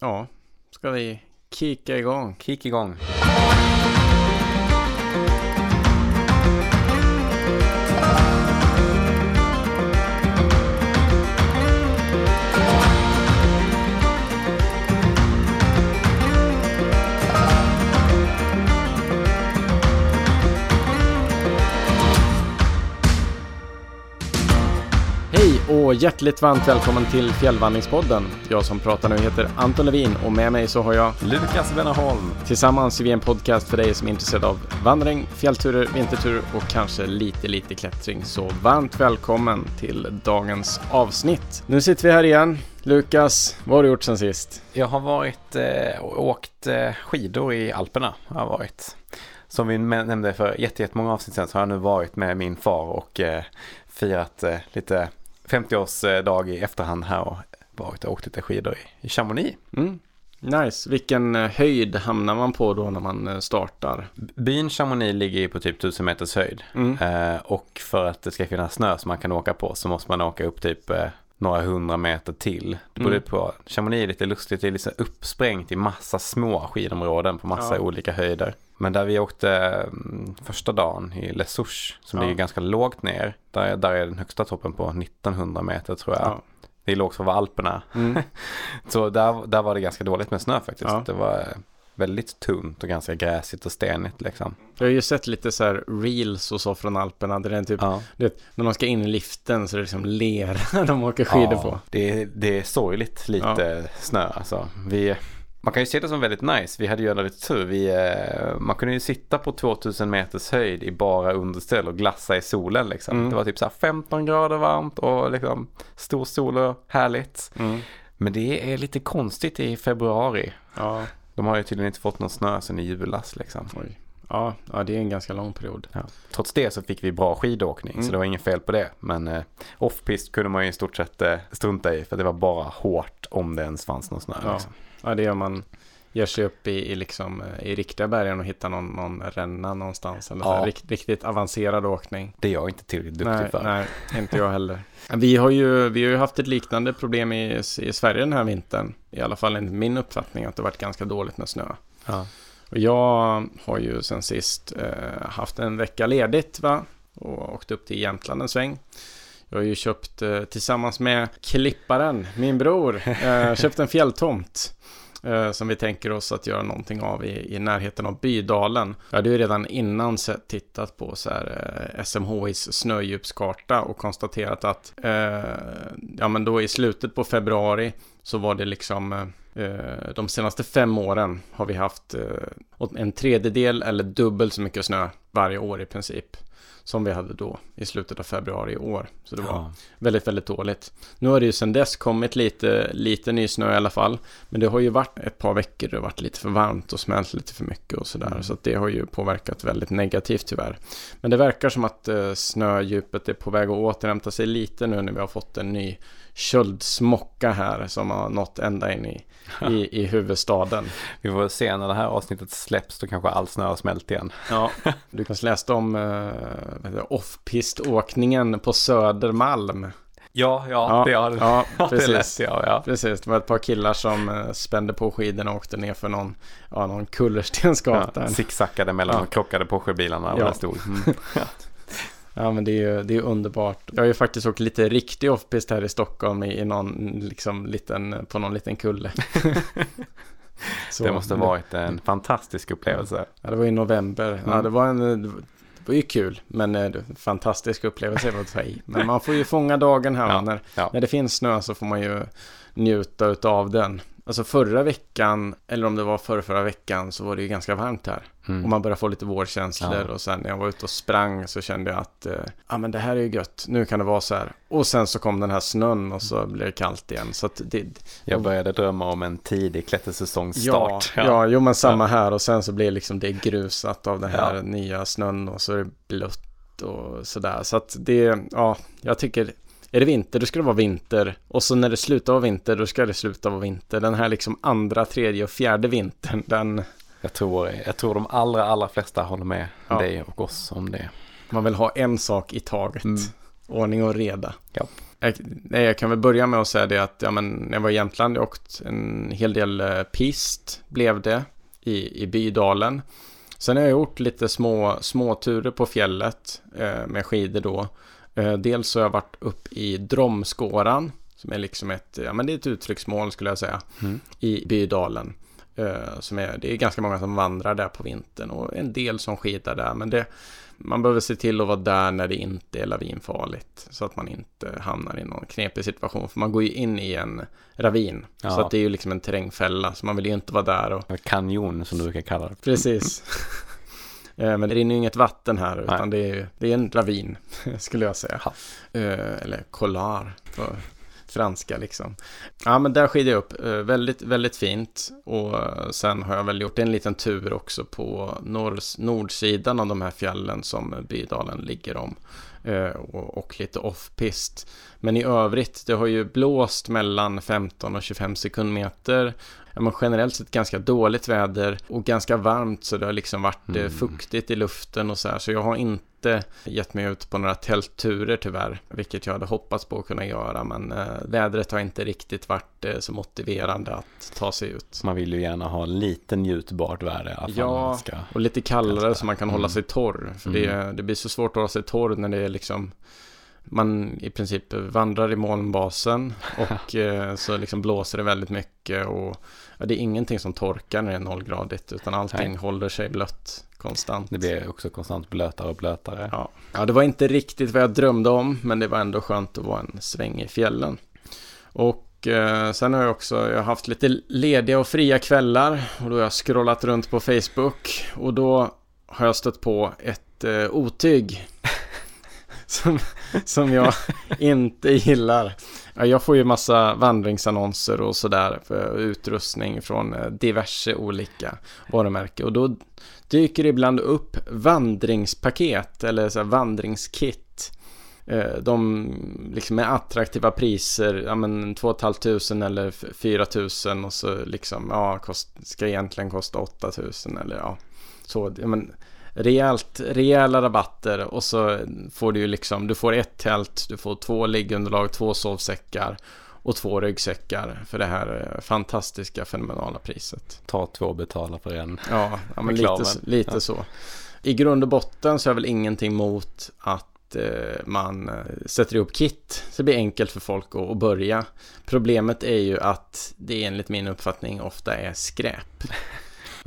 Ja, ska vi kika igång. Kick igång. Och hjärtligt varmt välkommen till Fjällvandringspodden. Jag som pratar nu heter Anton Levin och med mig så har jag Lukas Wennerholm. Tillsammans är vi en podcast för dig som är intresserad av vandring, fjällturer, vinterturer och kanske lite, lite klättring. Så varmt välkommen till dagens avsnitt. Nu sitter vi här igen. Lukas, vad har du gjort sen sist? Jag har varit eh, åkt eh, skidor i Alperna. Har varit. Som vi nämnde för jättemånga avsnitt sen så har jag nu varit med min far och eh, firat eh, lite 50-årsdag i efterhand här och varit och åkt lite skidor i, i Chamonix. Mm. Nice. Vilken eh, höjd hamnar man på då när man eh, startar? Byn Chamonix ligger ju på typ 1000 meters höjd. Mm. Eh, och för att det ska finnas snö som man kan åka på så måste man åka upp typ eh, några hundra meter till. Det beror Mm. på. Chamonix är lite lustigt. Det är liksom uppsprängt i massa små skidområden på massa Ja. olika höjder. Men där vi åkte mm, första dagen i Les Souches som Ja. ligger ganska lågt ner. Där, där är den högsta toppen på 1900 meter tror jag. Ja. Det är lågt för att vara Alperna. Mm. Så där, där var det ganska dåligt med snö faktiskt. Ja. Det var eh, väldigt tunt och ganska gräsigt och stenigt liksom. Jag har ju sett lite så här reels och så från Alperna där det är typ, Ja. vet, när de ska in i liften så är det liksom lera de åker skidor på. Det, det är sorgligt lite snö alltså. Vi, man kan ju se det som väldigt nice. Vi hade ju ändå lite tur. Vi, eh, man kunde ju sitta på 2000 meters höjd i bara underställ och glassa i solen liksom. Mm. Det var typ så här 15 grader varmt och liksom stor sol och härligt. Mm. Men det är lite konstigt i februari. Ja, De har ju tydligen inte fått någon snö sedan i julas liksom. oj. Ja, ja, det är en ganska lång period. Ja. Trots det så fick vi bra skidåkning Mm. så det var inget fel på det. Men eh, off-pist kunde man ju i stort sett eh, strunta i för det var bara hårt om det ens fanns någon snö. Ja. Liksom. Ja, det gör man. Ger sig upp i, i, liksom, eh, i riktiga bergen och hittar någon, någon ränna någonstans. Eller så Ja. rikt, riktigt avancerad åkning. Det är jag inte tillräckligt duktig Nej, för. nej, inte jag heller. Vi har ju, vi har ju haft ett liknande problem i, i Sverige den här vintern. I alla fall enligt min uppfattning att det varit ganska dåligt med snö. Ja. Och jag har ju sen sist eh, haft en vecka ledigt va? Och åkt upp till Jämtland en sväng. Jag har ju köpt eh, tillsammans med Klipparen, min bror, eh, köpt en fjälltomt. Eh, som vi tänker oss att göra någonting av i, i närheten av Bydalen. Jag hade ju redan innan sett, tittat på så här, eh, SMHIs snödjupskarta och konstaterat att eh, ja, men då i slutet på februari så var det liksom eh, eh, de senaste fem åren har vi haft eh, en tredjedel eller dubbelt så mycket snö varje år i princip. Som vi hade då i slutet av februari i år. Så det var Ja. väldigt, väldigt dåligt. Nu har det ju sedan dess kommit lite, lite ny snö i alla fall. Men det har ju varit ett par veckor det har varit lite för varmt och smält lite för mycket och sådär. Mm. Så att det har ju påverkat väldigt negativt tyvärr. Men det verkar som att eh, snödjupet är på väg att återhämta sig lite nu när vi har fått en ny köldsmocka här som har nått ända in i, i, i huvudstaden. Vi får se när det här avsnittet släpps då kanske all snö har smält igen. Ja, du kanske läste om det, off-pist-åkningen på Södermalm. Ja, ja, Ja, det, har, Ja, det precis. läste jag. Ja. Precis, det var ett par killar som eh, spände på skidorna och åkte ner för någon, ja, någon kullerstensgata. Ja, Zigzackade mellan de krockade Porsche-bilarna och Ja. där stod. Mm. Ja, men det är ju det är underbart. Jag har ju faktiskt åkt lite riktig offpist här i Stockholm i, i någon, liksom, liten, på någon liten kulle. Det måste ha varit en fantastisk upplevelse. Ja, det var i november. Ja, Mm. det var en... Det var ju kul, men eh, det- fantastisk upplevelse var i. Men man får ju fånga dagen här. Ja, När, ja. när det finns snö så får man ju njuta av den. Alltså förra veckan, eller om det var förra, förra veckan, så var det ju ganska varmt här. Mm. Och man började få lite vårkänslor Ja. och sen när jag var ute och sprang så kände jag att eh, ja men det här är ju gött, nu kan det vara så här. Och sen så kom den här snön och så blev det kallt igen. Så det, Jag började drömma om en tidig ja, klättersäsongsstart. ja, jo men samma här och sen så blir liksom det grusat av den här Ja. nya snön och så är det blött och sådär. Så att det, ja, jag tycker är det vinter, då ska det vara vinter. Och så när det slutar vara vinter, då ska det sluta vara vinter. Den här liksom andra, tredje och fjärde vintern, den, Jag, tror, jag tror de allra, allra flesta håller med Ja. dig och oss om det. man vill ha en sak i taget. Mm. Ordning och reda. Ja. Jag, jag kan väl börja med att säga det att ja, men, när jag var i Jämtland, jag åkt en hel del eh, pist, blev det, i, i Bydalen. Sen har jag gjort lite små, små turer på fjället eh, med skidor då. Eh, dels så har jag varit upp i Dromskåran, som är liksom ett, ja men det är ett uttrycksmål skulle jag säga, Mm. i Bydalen. Eh, som är, det är ganska många som vandrar där på vintern och en del som skidar där. Men det, man behöver se till att vara där när det inte är lavinfarligt. Så att man inte hamnar i någon knepig situation. För man går ju in i en ravin. Ja. Så att det är ju liksom en terrängfälla. Så man vill ju inte vara där. Och, Kanjon som du brukar kalla det. precis. Eh, Men det rinner ju inget vatten här. Utan Nej. det är, det är en ravin. Skulle jag säga. Ja. Eh, Eller collar. På franska liksom. Ja men där skidade jag upp. Eh, Väldigt, väldigt fint. Och sen har jag väl gjort en liten tur också på norr, nordsidan av de här fjällen som Bydalen ligger om. Och, och lite off-pist. Men i övrigt, det har ju blåst mellan 15 och 25 sekundmeter. Men generellt sett ganska dåligt väder och ganska varmt så det har liksom varit eh, Mm. fuktigt i luften och så här. Så jag har inte gett mig ut på några tältturer tyvärr, vilket jag hade hoppats på att kunna göra. Men eh, vädret har inte riktigt varit eh, så motiverande att ta sig ut. Man vill ju gärna ha lite njutbart fall. Ja, Ska... Och lite kallare så man kan hålla Mm. sig torr. För det, det blir så svårt att hålla sig torr när det är liksom man i princip vandrar i molnbasen och eh, så liksom blåser det väldigt mycket och ja, det är ingenting som torkar när det är nollgradigt utan allting Nej. håller sig blött konstant. Det blir också konstant blötare och blötare. Ja. ja, det var inte riktigt vad jag drömde om men det var ändå skönt att vara en sväng i fjällen. Och eh, sen har jag också jag har haft lite lediga och fria kvällar och då har jag scrollat runt på Facebook och då har jag stött på ett eh, otyg som, som jag inte gillar. Jag får ju massa vandringsannonser och sådär för utrustning från eh, diverse olika varumärken och då dyker det ibland upp vandringspaket eller så här vandringskit. Eh, de liksom med attraktiva priser, ja men 2 500 eller 4 000 och så liksom, ja, kost, ska egentligen kosta 8 000 eller ja, så, ja men rejält, rejäla rabatter och så får du ju liksom, du får ett tält, du får två liggunderlag, två sovsäckar och två ryggsäckar för det här eh, fantastiska fenomenala priset. Ta två och betala för en. Ja, ja men lite, lite Ja. så. I grund och botten så är väl ingenting mot att eh, man eh, sätter ihop kit så det blir enkelt för folk att, att börja. Problemet är ju att det enligt min uppfattning ofta är skräp.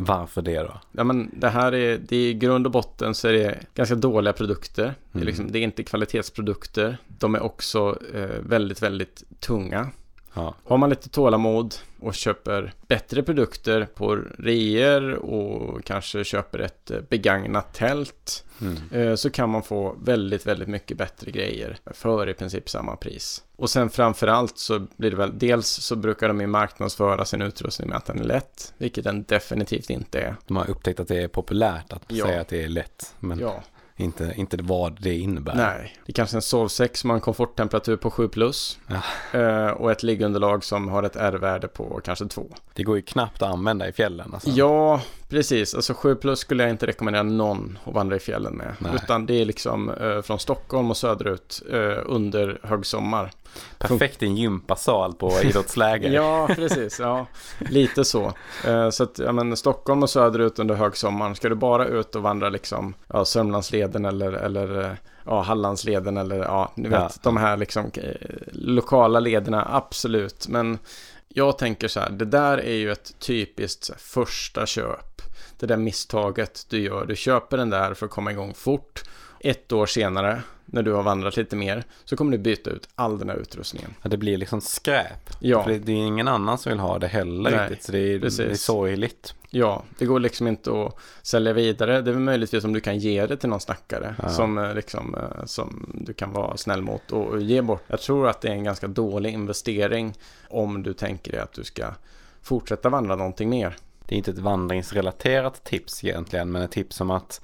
Varför det då? Ja, men det här är, det är i grund och botten så är det ganska dåliga produkter. Det, är Mm. liksom, det är inte kvalitetsprodukter. De är också eh, väldigt, väldigt tunga. Ja. Har man lite tålamod och köper bättre produkter på reor och kanske köper ett eh, begagnat tält Mm. eh, så kan man få väldigt, väldigt mycket bättre grejer för i princip samma pris. Och sen framförallt så blir det väl, dels så brukar de ju marknadsföra sin utrustning med att den är lätt, vilket den definitivt inte är. De har upptäckt att det är populärt att Ja. säga att det är lätt. Men Ja, inte, inte vad det innebär. nej. Det är kanske en sovsäck som har en komforttemperatur på 7 plus Ja. eh, och ett liggunderlag som har ett R-värde på kanske 2. Det går ju knappt att använda i fjällen. Alltså. Ja, precis. Alltså 7 plus skulle jag inte rekommendera någon att vandra i fjällen med. Nej. Utan det är liksom eh, från Stockholm och söderut eh, under högsommar. Perfekt i en gympasal på idrottsläger. Ja, precis. Ja, lite så. Eh, så att, ja men Stockholm och söderut under högsommaren. Ska du bara ut och vandra liksom, ja, Sörmlandsleden eller, eller eh, ja, Hallandsleden eller ja, ni vet, Ja. de här liksom eh, lokala lederna, absolut. Men jag tänker så här, det där är ju ett typiskt första köp. Det där misstaget du gör, du köper den där för att komma igång fort. Ett år senare, när du har vandrat lite mer, så kommer du byta ut all den här utrustningen. Ja, det blir liksom skräp. Ja. För det, det är ingen annan som vill ha det heller Nej, riktigt. Så det är, precis. det är sorgligt. Ja, det går liksom inte att sälja vidare. Det är väl möjligtvis om du kan ge det till någon snackare Ja. som, eh, liksom, eh, som du kan vara snäll mot och, ge bort. Jag tror att det är en ganska dålig investering om du tänker dig att du ska fortsätta vandra någonting mer. Det är inte ett vandringsrelaterat tips egentligen, men ett tips om att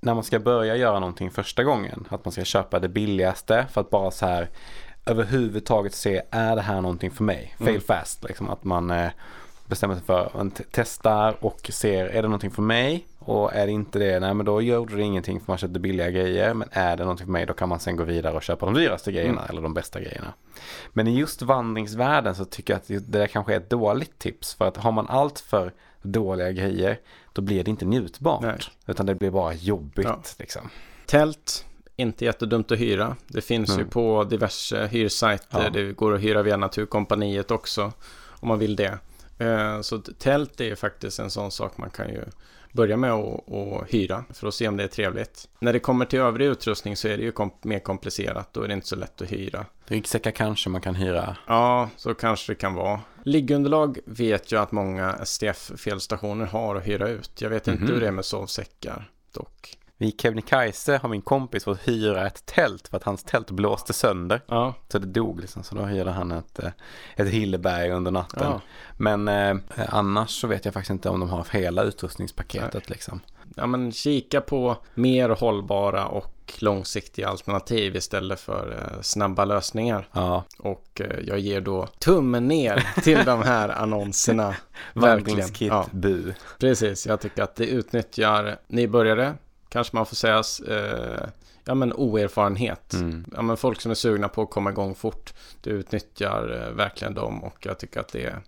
när man ska börja göra någonting första gången, att man ska köpa det billigaste för att bara så här överhuvudtaget se, är det här någonting för mig? Fail Mm. fast, liksom att man eh, bestämmer sig för, man t- testar och ser, är det någonting för mig? Och är det inte det, nej men då gjorde det ingenting för man köpte billiga grejer. Men är det någonting för mig då kan man sen gå vidare och köpa de dyraste grejerna Mm. eller de bästa grejerna. Men i just vandringsvärlden så tycker jag att det där kanske är ett dåligt tips. För att har man allt för dåliga grejer då blir det inte njutbart. Nej. Utan det blir bara jobbigt Ja. liksom. Tält, inte jättedumt att hyra. Det finns ju Mm. på diverse hyrsajter. Ja. Det går att hyra via Naturkompaniet också. Om man vill det. Eh, Så tält är ju faktiskt en sån sak man kan ju börja med att att hyra för att se om det är trevligt. När det kommer till övrig utrustning så är det ju kom mer komplicerat. Då är det inte så lätt att hyra. Ryggsäckar kanske man kan hyra. Ja, så kanske det kan vara. Liggunderlag vet jag att många STF-felstationer har att hyra ut. Jag vet inte Mhm. hur det är med sovsäckar dock. Vid Kebnekaise har min kompis fått hyra ett tält för att hans tält blåste sönder. Ja, Så det dog liksom. Så då hyrde han ett, eh, ett Hilleberg under natten. ja. Men eh, annars så vet jag faktiskt inte om de har hela utrustningspaketet liksom. ja men kika på mer hållbara och långsiktiga alternativ istället för eh, snabba lösningar. Ja, Och eh, jag ger då tummen ner till de här annonserna. Verkligen. Ja, bu. precis. Jag tycker att det utnyttjar nybörjare, kanske man får säga, eh, ja men oerfarenhet. Mm. Ja men folk som är sugna på att komma igång fort. Det utnyttjar eh, verkligen dem och jag tycker att det är,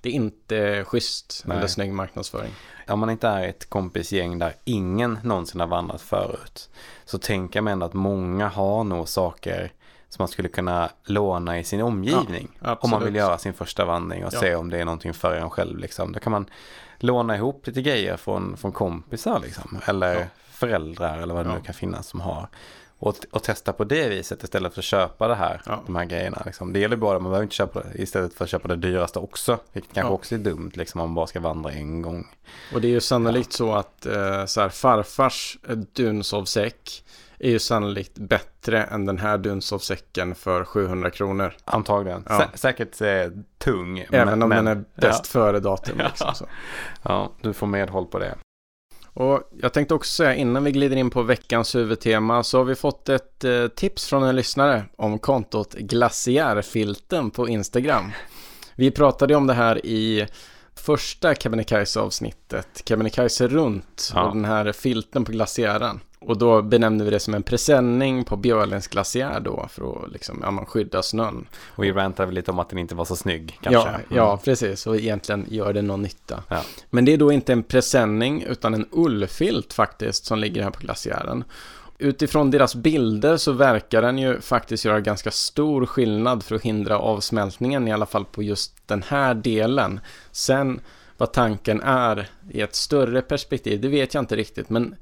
det är inte schysst Nej. eller snygg marknadsföring. Om man inte är ett kompisgäng där ingen någonsin har vandrat förut så tänker man ändå att många har nog saker som man skulle kunna låna i sin omgivning. om man vill göra sin första vandring och Ja. se om det är någonting för en själv. Liksom. Då kan man låna ihop lite grejer från, från kompisar liksom. eller Ja. Föräldrar eller vad det Ja. nu kan finnas som har. Och, och testa på det viset istället för att köpa det här, Ja. de här grejerna. Liksom. Det gäller bara, man behöver inte köpa det istället för att köpa det dyraste också. Vilket kanske Ja. också är dumt liksom, om man bara ska vandra en gång. Och det är ju sannolikt så att eh, så här, farfars dunsovsäck är ju sannolikt bättre än den här dunsovsäcken för 700 kronor. Antagligen. Ja. Sä- säkert eh, tung. Även men, om men, den är bäst Ja, före datum. Liksom, ja, du får medhåll på det. Och jag tänkte också säga innan vi glider in på veckans huvudtema så har vi fått ett eh, tips från en lyssnare om kontot Glaciärfilten på Instagram. Vi pratade om det här i första Kebnekaise avsnittet, Kebnekaise runt Ja. och den här filten på glaciären. Och då benämnde vi det som en presenning på Björlens glaciär då för att liksom, ja, man skydda snön. Och vi rantade väl lite om att den inte var så snygg kanske. Ja, ja, precis. Och egentligen gör det någon nytta. Ja. Men det är då inte en presenning utan en ullfilt faktiskt som ligger här på glaciären. Utifrån deras bilder så verkar den ju faktiskt göra ganska stor skillnad för att hindra avsmältningen i alla fall på just den här delen. Sen vad tanken är i ett större perspektiv, det vet jag inte riktigt, men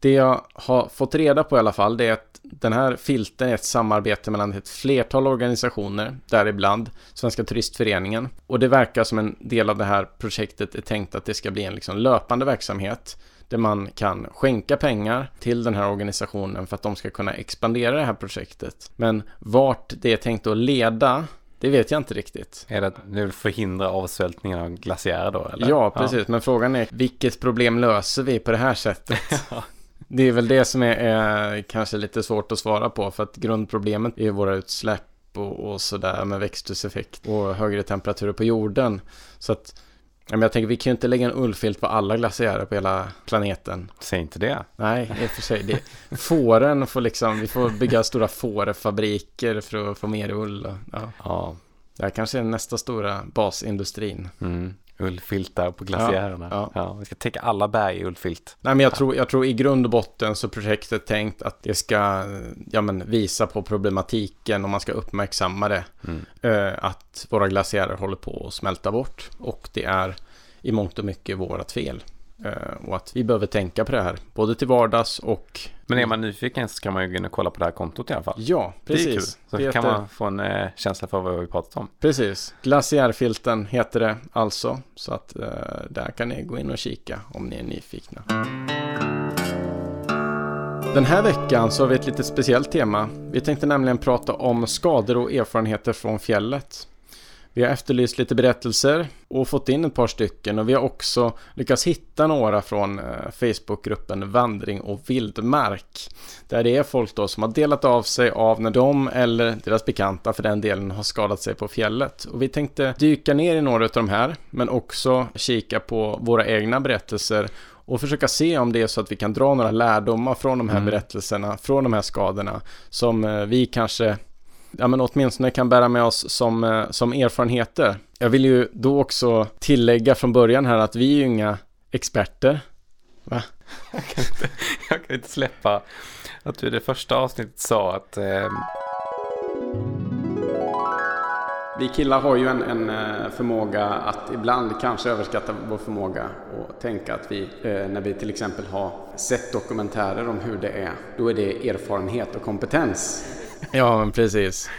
det jag har fått reda på i alla fall, det är att den här filten är ett samarbete mellan ett flertal organisationer, däribland Svenska Turistföreningen. Och det verkar som en del av det här projektet är tänkt att det ska bli en liksom löpande verksamhet där man kan skänka pengar till den här organisationen för att de ska kunna expandera det här projektet. Men vart det är tänkt att leda, det vet jag inte riktigt. Är det att du vill förhindra avsvältningen av glaciärer då? Eller? Ja, precis. Men frågan är vilket problem löser vi på det här sättet? Det är väl det som är, är kanske lite svårt att svara på för att grundproblemet är våra utsläpp och, och sådär med växthuseffekt och högre temperaturer på jorden. Så att men jag tänker vi kan ju inte lägga en ullfilt på alla glaciärer på hela planeten. Säg inte det. Nej, i och för sig. Det, fåren får liksom, vi får bygga stora fårfabriker för att få mer ull. Och, ja. Ja. Det här kanske är nästa stora basindustrin. Mm. Ullfiltar på glaciärerna. Ja, Ja, Vi ska täcka alla berg i ullfilt. Nej, men jag tror, jag tror i grund och botten så projektet tänkt att det ska ja, men visa på problematiken och man ska uppmärksamma det. Mm. Eh, att våra glaciärer håller på att smälta bort och det är i mångt och mycket vårat fel. Eh, och att vi behöver tänka på det här, både till vardags och... Men är man nyfiken så kan man ju gå in och kolla på det här kontot i alla fall. Ja, Det är kul. precis. Så Det kan heter- man få en eh, känsla för vad vi pratat om. Precis. Glaciärfilten heter det alltså. Så att eh, där kan ni gå in och kika om ni är nyfikna. Den här veckan så har vi ett lite speciellt tema. Vi tänkte nämligen prata om skador och erfarenheter från fjället. Vi har efterlyst lite berättelser och fått in ett par stycken och vi har också lyckats hitta några från eh, Facebookgruppen Vandring och vildmark. Där det är folk då som har delat av sig av när de eller deras bekanta för den delen har skadat sig på fjället. Och vi tänkte dyka ner i några av de här men också kika på våra egna berättelser och försöka se om det är så att vi kan dra några lärdomar från de här mm. berättelserna, från de här skadorna som eh, vi kanske ja, men åtminstone kan bära med oss som, eh, som erfarenheter. Jag vill ju då också tillägga från början här att vi är ju inga experter. Va? Jag kan inte, jag kan inte släppa att du i det första avsnittet sa att eh... Vi killar har ju en, en, eh, förmåga att ibland kanske överskatta vår förmåga och tänka att vi, eh, när vi till exempel har sett dokumentärer om hur det är, då är det erfarenhet och kompetens. Ja, men precis.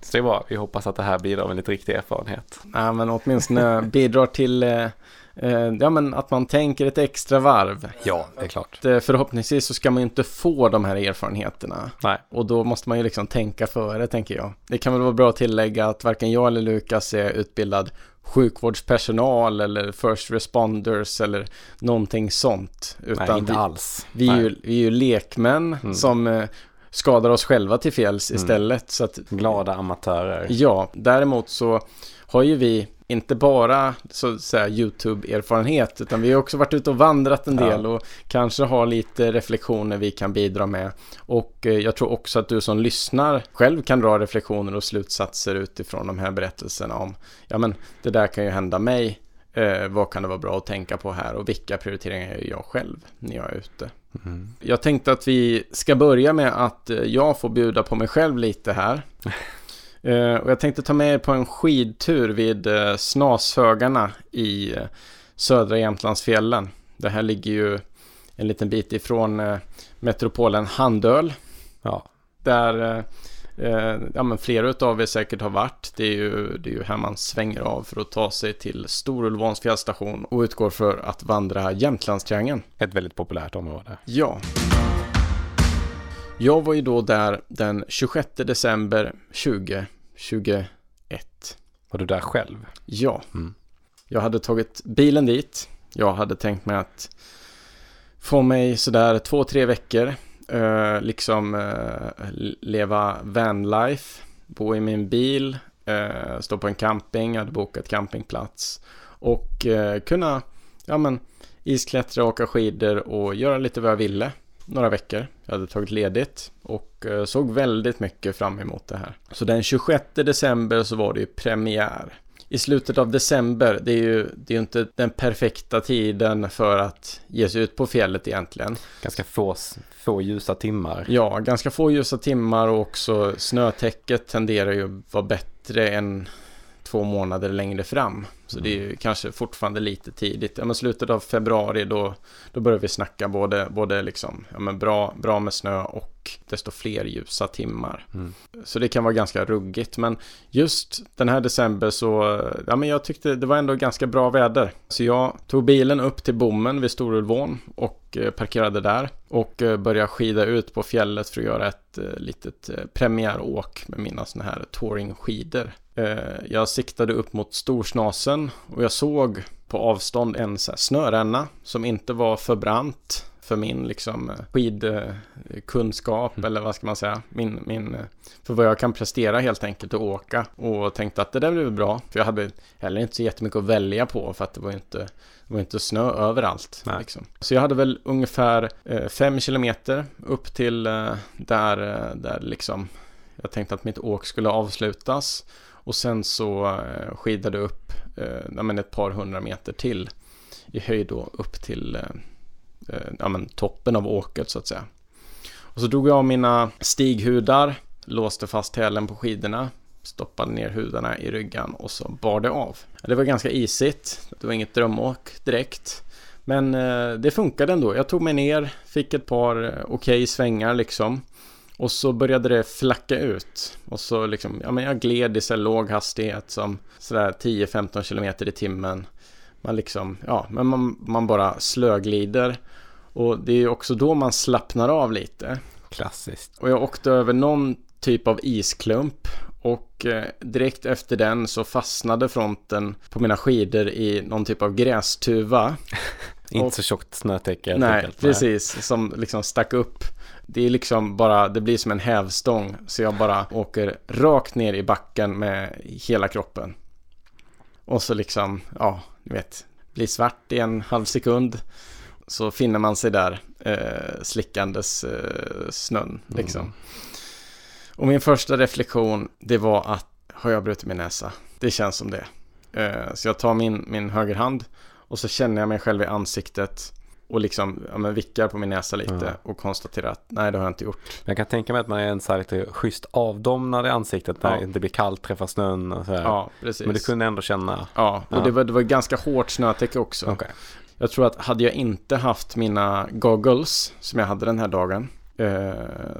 Så det är bra. Vi hoppas att det här bidrar med lite riktig erfarenhet. Ja, men åtminstone bidrar till eh, eh, ja, men att man tänker ett extra varv. Ja, det är klart. Att, eh, förhoppningsvis så ska man ju inte få de här erfarenheterna. Nej. Och då måste man ju liksom tänka före, tänker jag. Det kan väl vara bra att tillägga att varken jag eller Lukas är utbildad sjukvårdspersonal eller first responders eller någonting sånt. Utan Nej, inte vi, alls. Vi är, ju, vi är ju lekmän mm. som eh, skadar oss själva till fjälls mm. istället. Så att, Glada amatörer. Ja, däremot så har ju vi inte bara så att säga YouTube-erfarenhet utan vi har också varit ute och vandrat en del ja. och kanske har lite reflektioner vi kan bidra med. Och eh, jag tror också att du som lyssnar själv kan dra reflektioner och slutsatser utifrån de här berättelserna om ja men det där kan ju hända mig. Eh, vad kan det vara bra att tänka på här och vilka prioriteringar gör jag själv när jag är ute. Mm. Jag tänkte att vi ska börja med att eh, jag får bjuda på mig själv lite här. uh, och jag tänkte ta med er på en skidtur vid uh, Snashögarna i uh, södra Jämtlandsfjällen. Det här ligger ju en liten bit ifrån uh, metropolen Handöl. Ja. Där eh, ja, men flera av er säkert har varit. Det är, ju, det är ju här man svänger av för att ta sig till Storulvåns fjällstation och utgår för att vandra Jämtlandstriangeln. Ett väldigt populärt område. Ja. Jag var ju då där den 26 december 2021. Var du där själv? Ja. Mm. Jag hade tagit bilen dit. Jag hade tänkt mig att få mig sådär två, tre veckor Uh, liksom uh, leva vanlife, bo i min bil, uh, stå på en camping, jag hade bokat campingplats och kunna ja, men, isklättra, åka skidor och göra lite vad jag ville några veckor. Jag hade tagit ledigt och såg väldigt mycket fram emot det här. Så den 26 december så var det ju premiär i slutet av december, det är ju det är inte den perfekta tiden för att ge sig ut på fjället egentligen. Ganska få, få ljusa timmar. Ja, ganska få ljusa timmar och också snötäcket tenderar ju att vara bättre än två månader längre fram. Så det är ju kanske fortfarande lite tidigt. Ja, men slutet av februari då, då börjar vi snacka både, både liksom, ja, men bra, bra med snö och desto fler ljusa timmar. Mm. Så det kan vara ganska ruggigt. Men just den här december så, ja men jag tyckte det var ändå ganska bra väder. Så jag tog bilen upp till bommen vid Storulvån och eh, parkerade där. Och eh, började skida ut på fjället för att göra ett eh, litet premiäråk med mina sådana här touringskidor. Jag siktade upp mot Storsnasen och jag såg på avstånd en så snöränna som inte var för brant för min liksom skidkunskap mm. eller vad ska man säga. Min, min, för vad jag kan prestera helt enkelt att åka och tänkte att det där blir bra. För jag hade heller inte så jättemycket att välja på för att det var inte, det var inte snö överallt. Liksom. Så jag hade väl ungefär eh, fem kilometer upp till eh, där, eh, där liksom jag tänkte att mitt åk skulle avslutas. Och sen så eh, skidade skidade upp eh, ett par hundra meter till i höjd då upp till eh, eh, ja, men toppen av åket så att säga. Och så drog jag av mina stighudar, låste fast hälen på skidorna, stoppade ner hudarna i ryggan och så bar det av. Det var ganska isigt, det var inget drömåk direkt. Men eh, det funkade ändå. Jag tog mig ner, fick ett par eh, okej okay svängar liksom. Och så började det flacka ut. Och så liksom, ja men jag gled i så låg hastighet som sådär 10-15 km i timmen. Man liksom, ja, men man, man bara slöglider. Och det är ju också då man slappnar av lite. Klassiskt. Och jag åkte över någon typ av isklump. Och eh, direkt efter den så fastnade fronten på mina skidor i någon typ av grästuva. Inte Och- så tjockt snötäcke Nej, enkelt. precis. Som liksom stack upp. Det är liksom bara, det blir som en hävstång. Så jag bara åker rakt ner i backen med hela kroppen. Och så liksom, ja, du vet, blir svart i en halv sekund. Så finner man sig där eh, slickandes eh, snön liksom. Mm. Och min första reflektion, det var att har jag brutit min näsa? Det känns som det. Eh, så jag tar min, min högerhand och så känner jag mig själv i ansiktet och liksom ja, men vickar på min näsa lite Ja. och konstaterar att nej, det har jag inte gjort. Jag kan tänka mig att man är en så här lite schysst avdomnad i ansiktet när Ja. det inte blir kallt, träffar snön och så här. Ja, precis. Men du kunde ändå känna, Ja, och Ja. Det, var, det var ganska hårt snötäcke också. okej. Jag tror att hade jag inte haft mina goggles som jag hade den här dagen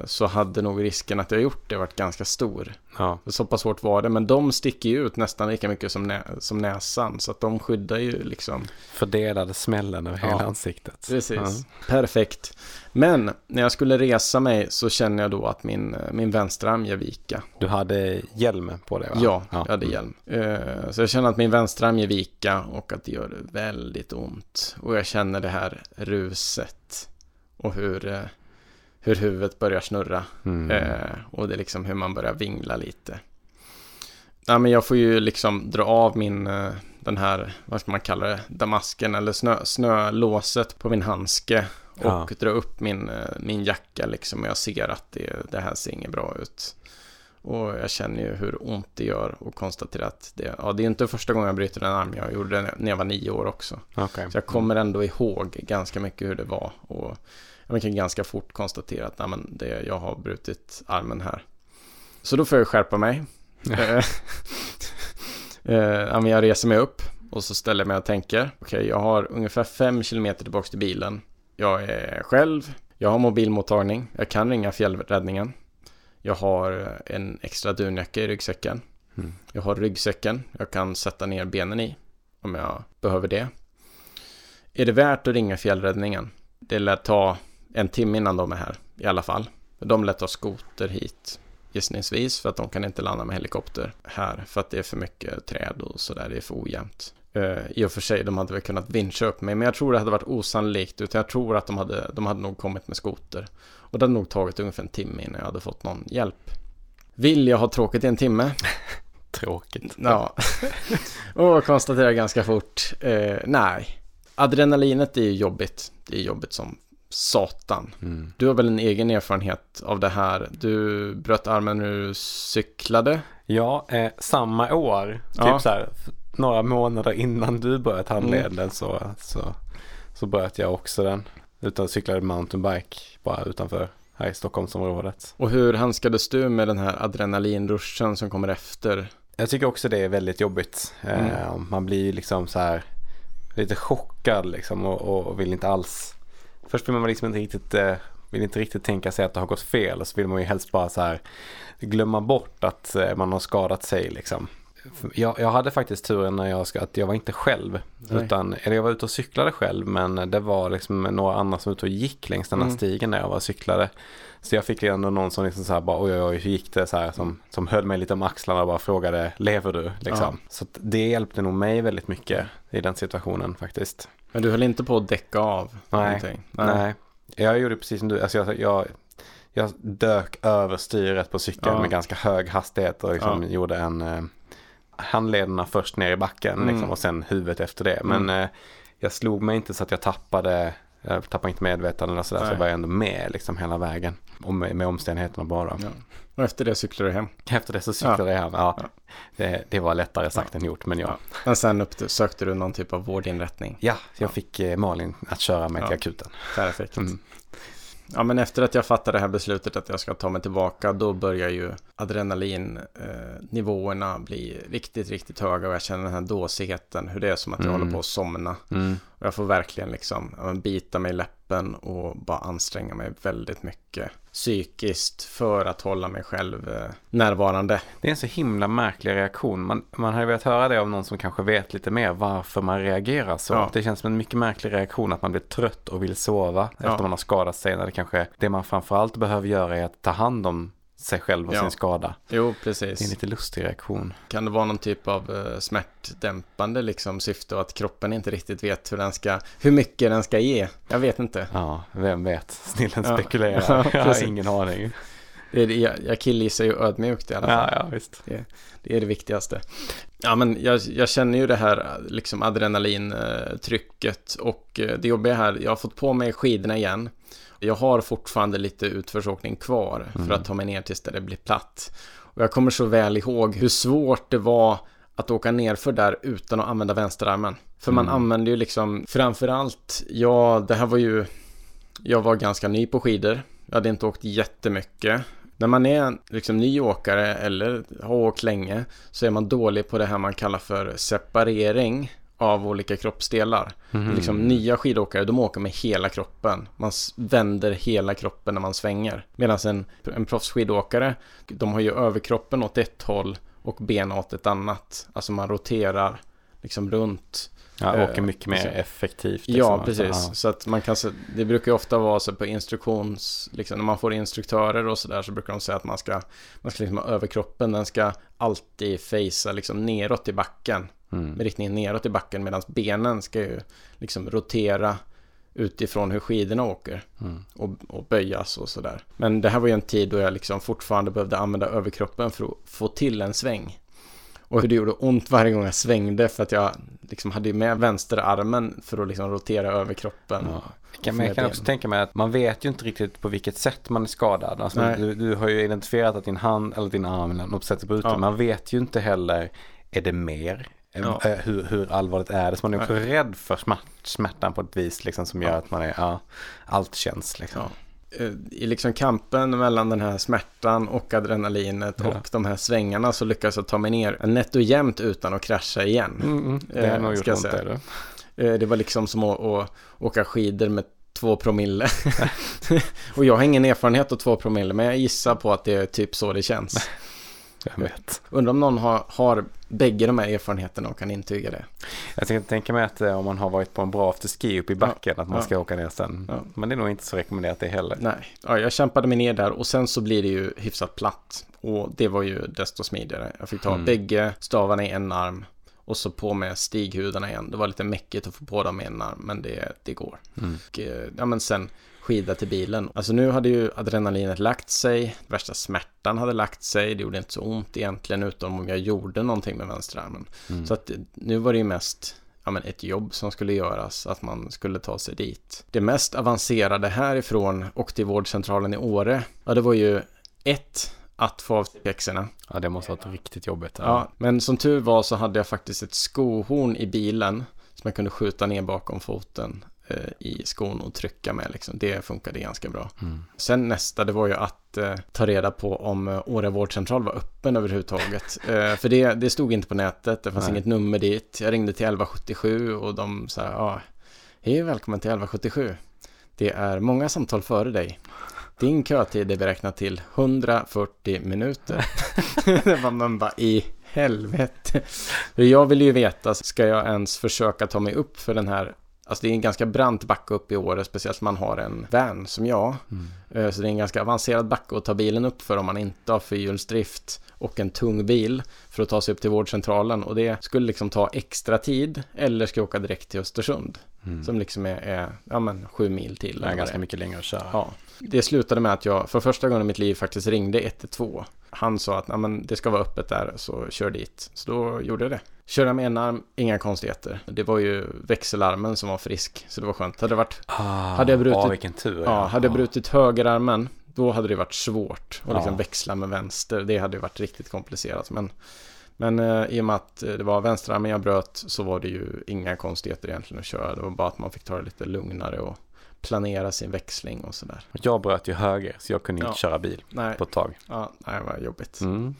så hade nog risken att jag gjort det varit ganska stor. Ja. Så pass hårt var det, men de sticker ju ut nästan lika mycket som, nä som näsan. Så att de skyddar ju liksom. Fördelade smällen över Ja. hela ansiktet. Precis. Perfekt. Men när jag skulle resa mig så känner jag då att min, eh, min vänsterarm ger vika. Ja. Du hade hjälm på dig va? Ja, jag hade hjälm. Eh, Så jag känner att min vänsterarm ger vika och att det gör väldigt ont. Och jag känner det här ruset och hur, eh, hur huvudet börjar snurra. Mm. Eh, och det är liksom hur man börjar vingla lite. Ja, men jag får ju liksom dra av min, eh, den här, vad ska man kalla det, damasken eller snö, snölåset på min handske. Och Ja. dra upp min, eh, min jacka liksom. Och jag ser att det, det här ser inget bra ut. Och jag känner ju hur ont det gör och konstaterar att det, ja, det är inte första gången jag bryter en arm. Jag gjorde det när jag var nio år också. Okej. Så jag kommer ändå ihåg ganska mycket hur det var. Och jag kan ganska fort konstatera att nej, men det, jag har brutit armen här. Så då får jag skärpa mig. Eh, eh, jag reser mig upp och så ställer jag mig och tänker. Okej, jag har ungefär fem kilometer tillbaka till bilen. Jag är själv. Jag har mobilmottagning. Jag kan ringa fjällräddningen. Jag har en extra dunjacka i ryggsäcken. Mm. Jag har ryggsäcken. Jag kan sätta ner benen i om jag behöver det. Är det värt att ringa fjällräddningen? Det lär ta en timme innan de är här i alla fall. De lär ta skoter hit gissningsvis för att de kan inte landa med helikopter här för att det är för mycket träd och sådär, det är för ojämnt. Uh, I och för sig, de hade väl kunnat vincha upp mig, men jag tror det hade varit osannolikt, utan jag tror att de hade, de hade nog kommit med skoter. Och det hade nog tagit ungefär en timme innan jag hade fått någon hjälp. Vill jag ha tråkigt i en timme? Tråkigt. Ja. och konstaterar ganska fort, eh, nej. Adrenalinet är ju jobbigt. Det är jobbigt som satan. Mm. Du har väl en egen erfarenhet av det här? Du bröt armen när du cyklade? Ja, eh, samma år, Ja. typ så här, några månader innan du bröt handleden så, så, så bröt jag också den. Utan cyklade mountainbike bara utanför här i Stockholmsområdet. Och hur handskades du med den här adrenalinruschen som kommer efter? Jag tycker också det är väldigt jobbigt. Eh, man blir liksom så här lite chockad liksom och, och vill inte alls. Först vill man liksom inte riktigt, eh, vill inte riktigt tänka sig att det har gått fel så vill man ju helst bara så här glömma bort att eh, man har skadat sig liksom. Jag, jag hade faktiskt turen när jag ska, att jag var inte själv. Nej. Utan, eller jag var ute och cyklade själv men det var liksom några andra som var ute och gick längs den här Mm. stigen när jag var och cyklade. Så jag fick ändå någon som liksom så här bara oj oj oj hur gick det så här som, som höll mig lite om axlarna och bara frågade lever du liksom. Så att det hjälpte nog mig väldigt mycket i den situationen faktiskt. Men du höll inte på att däcka av? Nej. någonting? Nej. Jag gjorde precis som du, alltså jag, jag, jag dök över styret på cykeln Ja. med ganska hög hastighet och liksom Ja. gjorde en eh, handlederna först ner i backen Mm. liksom, och sen huvudet efter det. Men eh, jag slog mig inte så att jag tappade, jag tappade inte medvetande eller sådär så Nej. jag var ändå med liksom hela vägen. Och med, med omständigheterna bara. Ja. Och efter det cyklade du hem? Efter det så cyklade jag hem. Ja, Ja. Det, det var lättare sagt än gjort men ja. Ja. Men sen upp, sökte du någon typ av vårdinrättning? Ja, jag fick eh, Malin att köra mig Ja. till akuten. Perfekt. Mm. Ja, men efter att jag fattade det här beslutet att jag ska ta mig tillbaka, då börjar ju adrenalinnivåerna bli riktigt, riktigt höga och jag känner den här dåsigheten, hur det är som att jag Mm. håller på att somna. Mm. Och jag får verkligen liksom ja, bita mig i läppen och bara anstränga mig väldigt mycket psykiskt för att hålla mig själv eh, närvarande. Det är en så himla märklig reaktion. Man, man har ju velat höra det av någon som kanske vet lite mer varför man reagerar så. Ja. Det känns som en mycket märklig reaktion att man blir trött och vill sova Ja. efter man har skadat sig. När det kanske, det man framförallt behöver göra är att ta hand om sig själv och Ja. sin skada. Jo, Det är en precis. lite lustig reaktion. Kan det vara någon typ av eh, smärtdämpande liksom syfte och att kroppen inte riktigt vet hur den ska, hur mycket den ska ge? Jag vet inte. Ja, vem vet? Snillen Ja. spekulerar. Ja, jag har precis. ingen aning. Det är, det- jag, jag killgissar ju ödmjukt i alla fall. Ja, ja, visst. Det är det viktigaste. Ja, men jag, jag känner ju det här liksom adrenalintrycket och eh, det jobbiga här, jag har fått på mig skidorna igen. Jag har fortfarande lite utförsåkning kvar Mm. för att ta mig ner tills det blir platt. Och jag kommer så väl ihåg hur svårt det var att åka ner för där utan att använda vänsterarmen. För man Mm. använder ju liksom framförallt, ja, det här var ju, jag var ganska ny på skidor. Jag hade inte åkt jättemycket. När man är liksom ny åkare eller har åkt länge så är man dålig på det här man kallar för separering av olika kroppsdelar. Mhm. Liksom nya skidåkare, de åker med hela kroppen. Man vänder hela kroppen när man svänger. Medan en, en proffsskidåkare, de har ju överkroppen åt ett håll och ben åt ett annat. Alltså man roterar liksom runt. Ja, åker eh, mycket mer liksom. effektivt. Ja, liksom. precis. Alltså, Så att man kan det brukar ju ofta vara så på instruktions, liksom när man får instruktörer och sådär så brukar de säga att man ska, man ska liksom ha överkroppen, den ska alltid facea liksom neråt i backen, ja. Mm. med riktningen neråt i backen medan benen ska ju liksom rotera utifrån hur skidorna åker Mm. och, och böjas och sådär. Men det här var ju en tid då jag liksom fortfarande behövde använda överkroppen för att få till en sväng. Och hur det gjorde ont varje gång jag svängde för att jag liksom hade med vänsterarmen för att liksom rotera överkroppen. Ja. och Kan, jag kan också tänka mig att man vet ju inte riktigt på vilket sätt man är skadad. Alltså, du, du har ju identifierat att din hand eller din arm eller något sätt på ute. Ja. Man vet ju inte heller, är det mer? Ja. Hur, hur allvarligt är det? Så man är också rädd för smärt, smärtan på ett vis liksom, som gör Ja. att man är, ja, allt känns liksom. Eh, I liksom kampen mellan den här smärtan och adrenalinet Ja. och de här svängarna så lyckas jag ta mig ner nätt och jämnt utan att krascha igen. Mm, mm. Det har Eh, nog gjort ont det. Eh, Det var liksom som att, att åka skidor med två promille. och jag har ingen erfarenhet av två promille, men jag gissar på att det är typ så det känns. Jag vet. Undrar om någon har, har bägge de här erfarenheterna och kan intyga det. Jag tänkte tänka mig att eh, om man har varit på en bra afterski uppe i backen att man Ja. ska åka ner sen. Ja. Men det är nog inte så rekommenderat det heller. Nej, ja, jag kämpade mig ner där och sen så blir det ju hyfsat platt. Och det var ju desto smidigare. Jag fick ta Mm. bägge stavarna i en arm och så på med stighudarna igen. Det var lite mäckigt att få på dem i en arm, men det, det går. Mm. Och, eh, ja, men sen skida till bilen. Alltså nu hade ju adrenalinet lagt sig, värsta smärtan hade lagt sig, det gjorde inte så ont egentligen utom om jag gjorde någonting med vänsterarmen. Mm. Så att nu var det ju mest ja, men ett jobb som skulle göras, att man skulle ta sig dit. Det mest avancerade härifrån och till vårdcentralen i Åre, ja det var ju ett, att få av pjäxorna. Ja, det måste ha varit riktigt jobbigt. Ja, men som tur var så hade jag faktiskt ett skohorn i bilen som jag kunde skjuta ner bakom foten i skon och trycka med. Liksom. Det funkade ganska bra. Mm. Sen nästa, det var ju att eh, ta reda på om eh, Åre vårdcentral var öppen överhuvudtaget. eh, för det, det stod inte på nätet, det fanns Nej. inget nummer dit. Jag ringde till 1177 och de sa, ja, hej välkommen till 1177. Det är många samtal före dig. Din kötid är beräknad till 140 minuter. det var man bara i helvete. Jag vill ju veta, ska jag ens försöka ta mig upp för den här Alltså det är en ganska brant backe upp i Åre, speciellt om man har en van som jag. Mm. Eh, Så det är en ganska avancerad backe att ta bilen upp för om man inte har fyrhjulsdrift och en tung bil för att ta sig upp till vårdcentralen. Och det skulle liksom ta extra tid eller ska åka direkt till Östersund Mm. som liksom är, är ja, men, sju mil till. Det är ganska det mycket längre att köra. Ja. Det slutade med att jag för första gången i mitt liv faktiskt ringde 112. Han sa att "Ja, men det ska vara öppet där, så kör dit. Så då gjorde jag det. Körde med en arm, inga konstigheter. Det var ju växelarmen som var frisk, så det var skönt. Hade det varit Ah, Hade jag brutit- Ja, vilken tur. Ja, hade jag brutit högerarmen, då hade det varit svårt att liksom Ja. växla med vänster. Det hade ju varit riktigt komplicerat. Men, men eh, i och med att eh, det var vänsterarmen jag bröt så var det ju inga konstigheter egentligen att köra. Det var bara att man fick ta det lite lugnare och planera sin växling och sådär. Jag bröt ju höger så jag kunde Ja. inte köra bil Nej, på ett tag. ja, nej, var jobbigt. Mm.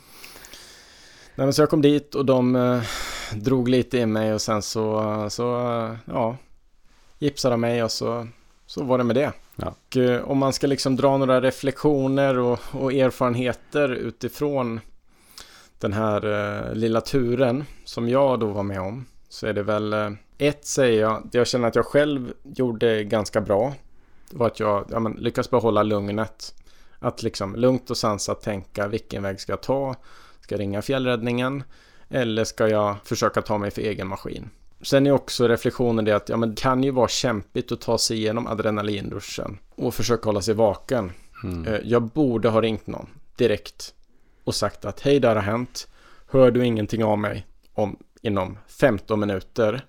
Nej, men så jag kom dit och de eh, drog lite i mig och sen så, så ja, gipsade de mig och så, så var det med det. Ja. Och eh, om man ska liksom dra några reflektioner och, och erfarenheter utifrån den här eh, lilla turen som jag då var med om så är det väl eh, ett säger jag, jag känner att jag själv gjorde ganska bra. Det var att jag ja, men, lyckas behålla lugnet. Att liksom lugnt och sansat tänka vilken väg ska jag ta? Ska jag ringa fjällräddningen? Eller ska jag försöka ta mig för egen maskin? Sen är också reflektionen det att ja, men det kan ju vara kämpigt att ta sig igenom adrenalinruschen och försöka hålla sig vaken. Mm. Eh, jag borde ha ringt någon direkt och sagt att hej, det har hänt. Hör du ingenting av mig om inom 15 minuter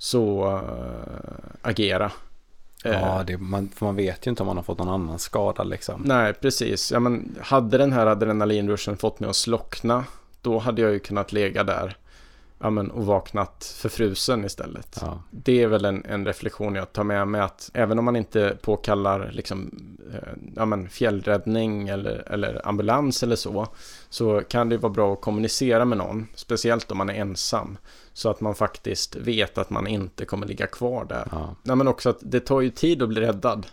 så uh, agera. Ja, eh. det, man, för man vet ju inte om man har fått någon annan skada liksom. Nej, precis. Ja, men hade den här adrenalinruschen fått mig att slockna, då hade jag ju kunnat lägga där ja, men, och vaknat förfrusen istället. Ja. Det är väl en, en, reflektion jag tar med mig att även om man inte påkallar liksom, eh, ja, men, fjällräddning eller, eller ambulans eller så, så kan det vara bra att kommunicera med någon, speciellt om man är ensam. Så att man faktiskt vet att man inte kommer ligga kvar där. Ja. Nej, men också att det tar ju tid att bli räddad.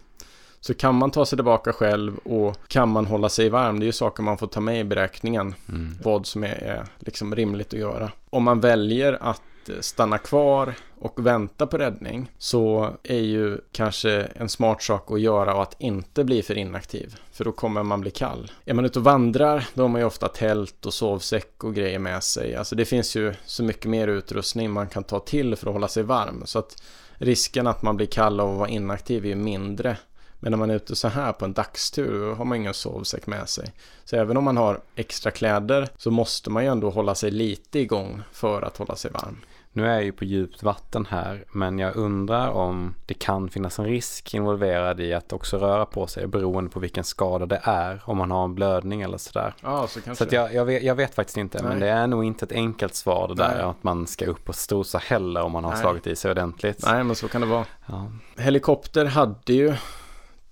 Så kan man ta sig tillbaka själv och kan man hålla sig varm, det är ju saker man får ta med i beräkningen. Mm. Vad som är, är liksom rimligt att göra. Om man väljer att stanna kvar och vänta på räddning så är ju kanske en smart sak att göra och att inte bli för inaktiv. För då kommer man bli kall. Är man ute och vandrar då har man ju ofta tält och sovsäck och grejer med sig. Alltså det finns ju så mycket mer utrustning man kan ta till för att hålla sig varm. Så att risken att man blir kall av att vara inaktiv är ju mindre men när man är ute så här på en dagstur då har man ingen sovsäck med sig. Så även om man har extra kläder så måste man ju ändå hålla sig lite igång för att hålla sig varm. Nu är jag ju på djupt vatten här, men jag undrar om det kan finnas en risk involverad i att också röra på sig beroende på vilken skada det är, om man har en blödning eller sådär. Ja, så kanske. Så jag, jag, vet, jag, vet, faktiskt inte, Nej. men det är nog inte ett enkelt svar det där Nej. att man ska upp och strosa heller om man har Nej. slagit i sig ordentligt. Nej, men så kan det vara. Ja. Helikopter hade ju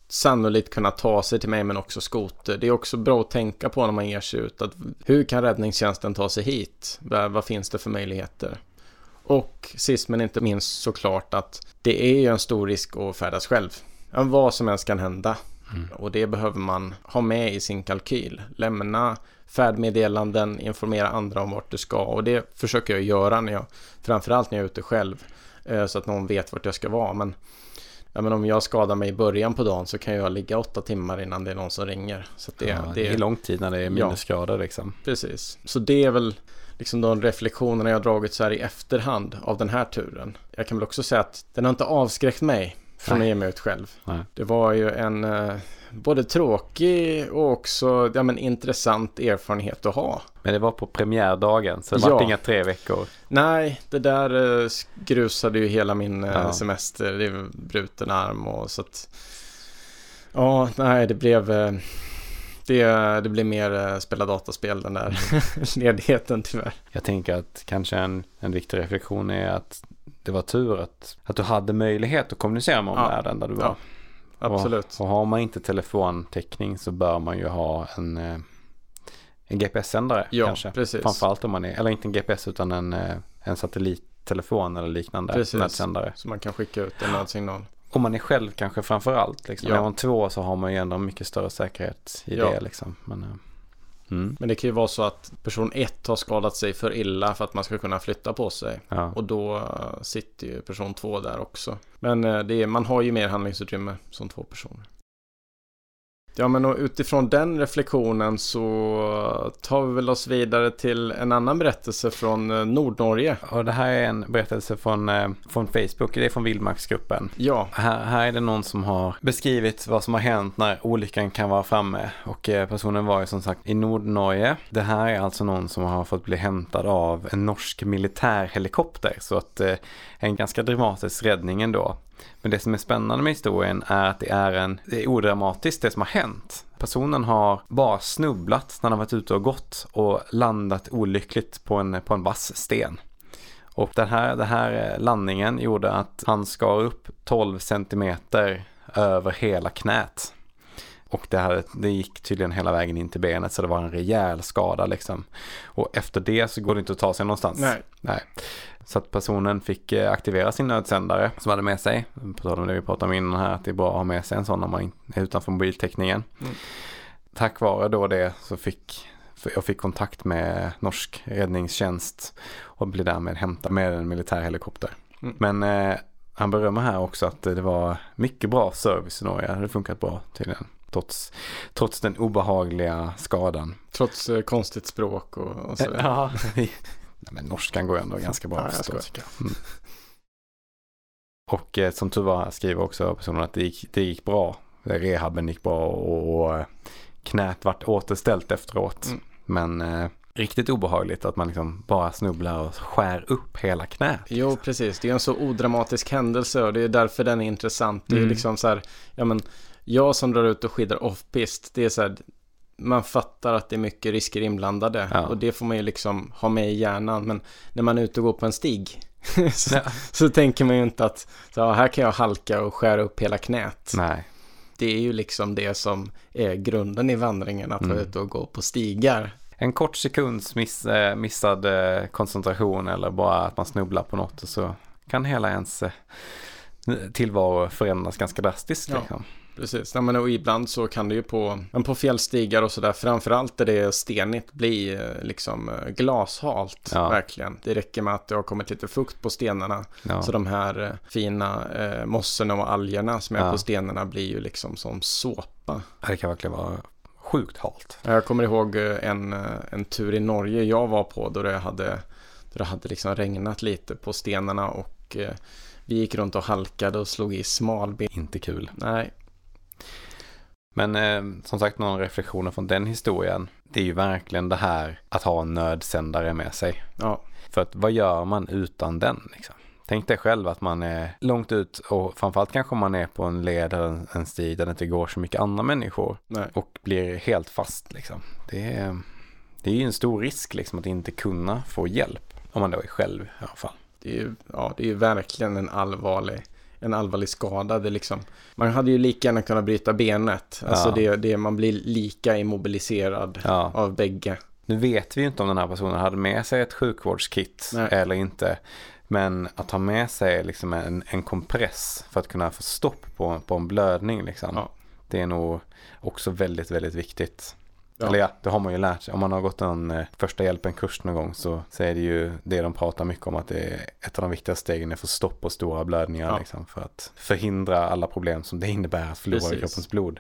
sannolikt kunna ta sig till mig men också skoter. Det är också bra att tänka på när man ger sig ut. Att hur kan räddningstjänsten ta sig hit? Vad finns det för möjligheter? Och sist men inte minst såklart att det är ju en stor risk att färdas själv. Vad som helst kan hända. Mm. Och det behöver man ha med i sin kalkyl. Lämna färdmeddelanden, informera andra om vart du ska. Och det försöker jag göra när jag, framförallt när jag är ute själv. Eh, så att någon vet vart jag ska vara. Men ja, men om jag skadar mig i början på dagen så kan jag ligga åtta timmar innan det är någon som ringer. Så det, ja, det, är lång tid när det är minusgrader ja, liksom. Precis, så det är väl liksom de reflektionerna jag dragit så här i efterhand av den här turen. Jag kan väl också säga att den har inte avskräckt mig från att ge mig ut själv. Nej. Det var ju en eh, både tråkig och också ja, men, intressant erfarenhet att ha. Men det var på premiärdagen så det ja. var inga tre veckor. Nej, det där eh, grusade ju hela min eh, ja. semester. Det är bruten arm och så att Ja, nej, det blev eh, det, det blev mer eh, spela dataspel den där ledigheten tyvärr. Jag tänker att kanske en, en viktig reflektion är att det var tur att, att du hade möjlighet att kommunicera med omvärlden ja. där du var. Ja, absolut. Och, och, har man inte telefontäckning så bör man ju ha en, eh, en GPS-sändare ja, kanske. Precis. Framförallt om man är, eller inte en GPS utan en, eh, en satellittelefon eller liknande precis. nödsändare. Så man kan skicka ut en nödsignal. Om man är själv kanske framförallt. Liksom. Ja. Är man två så har man ju ändå mycket större säkerhet i ja. det. Liksom. Men, eh, Mm. Men det kan ju vara så att person ett har skadat sig för illa för att man ska kunna flytta på sig. Ja. Och då eh, sitter ju person två där också. Men eh, det är, man har ju mer handlingsutrymme som två personer. Ja, men utifrån den reflektionen så tar vi väl oss vidare till en annan berättelse från eh, Nordnorge. Och det här är en berättelse från, eh, från Facebook, det är från Vildmarksgruppen. Ja. Här, här är det någon som har beskrivit vad som har hänt när olyckan kan vara framme. Och eh, personen var ju som sagt i Nordnorge. Det här är alltså någon som har fått bli hämtad av en norsk militärhelikopter. Så att en ganska dramatisk räddning ändå. Men det som är spännande med historien är att det är en, det är odramatiskt det som har hänt. Personen har bara snubblat när han varit ute och gått och landat olyckligt på en, på en vass sten. Och den här, den här eh, landningen gjorde att han skar upp 12 centimeter över hela knät. Och det, här, det gick tydligen hela vägen in till benet så det var en rejäl skada liksom. Och efter det så går det inte att ta sig någonstans. Nej. Nej. Så att personen fick eh, aktivera sin nödsändare som hade med sig. På tal om det vi pratade om innan här, att det är bra att ha med sig en sån när man är utanför mobiltäckningen. Mm. Tack vare då det så fick jag fick kontakt med norsk räddningstjänst och blev därmed hämtad med en militärhelikopter. Mm. Men eh, han berömmer här också att det var mycket bra service i Norge. Det hade funkat bra tydligen. Trots, trots den obehagliga skadan. Trots eh, konstigt språk och, och så. Ja, Nej, men norskan går ändå ganska bra Ja, att jag förstå. skojar. Mm. Och eh, som tur var skriver också personen att det gick, det gick bra. Rehaben gick bra och, och eh, knät vart återställt efteråt. Mm. Men eh, riktigt obehagligt att man liksom bara snubblar och skär upp hela knät. Jo, precis. Det är en så odramatisk händelse och det är därför den är intressant. Det är Mm. liksom så här, ja men, jag som drar ut och skidar off-pist, det är så här, man fattar att det är mycket risker inblandade Ja. och det får man ju liksom ha med i hjärnan. Men när man är ute och går på en stig så, Ja. så tänker man ju inte att så, här kan jag halka och skära upp hela knät. Nej, Det är ju liksom det som är grunden i vandringen, att vara Mm. ute och gå på stigar. en kort sekunds miss, eh, missad eh, koncentration eller bara att man snubblar på något och så kan hela ens eh, tillvaro förändras ganska drastiskt. Ja. Liksom. Precis, Nej, men och ibland så kan det ju på, men på fjällstigar och sådär, framförallt där det är stenigt, bli eh, liksom eh, glashalt, Ja. verkligen. Det räcker med att det har kommit lite fukt på stenarna, Ja. så de här eh, fina eh, mossorna och algerna som är Ja. på stenarna blir ju liksom som såpa. Det kan verkligen vara sjukt halt. Jag kommer ihåg en, en tur i Norge jag var på då det hade, då det hade liksom regnat lite på stenarna och eh, vi gick runt och halkade och slog i smalben. Inte kul. Nej, Men eh, som sagt, några reflektioner från den historien. Det är ju verkligen det här att ha en nödsändare med sig. ja, För att vad gör man utan den? Liksom? Tänk dig själv att man är långt ut och framförallt kanske man är på en led eller en- stig där det inte går så mycket andra människor nej. och blir helt fast. Liksom. Det, är, det är ju en stor risk liksom, att inte kunna få hjälp. Om man då är själv i alla fall. Det är ju, ja, det är ju verkligen en allvarlig, en allvarlig skada. Det liksom, man hade ju lika gärna kunnat bryta benet. Alltså Ja. det, det, man blir lika immobiliserad Ja. av bägge. Nu vet vi ju inte om den här personen hade med sig ett sjukvårdskit Nej. eller inte. Men att ha med sig liksom en, en kompress för att kunna få stopp på, på en blödning. Liksom. Ja. Det är nog också väldigt, väldigt viktigt. Ja. Eller ja, det har man ju lärt sig. Om man har gått en eh, första hjälpen-kurs någon gång så, så är det ju det de pratar mycket om att det är ett av de viktigaste stegen är att få stopp på stora blödningar. Ja. Liksom, för att förhindra alla problem som det innebär att förlora Precis. kroppens blod.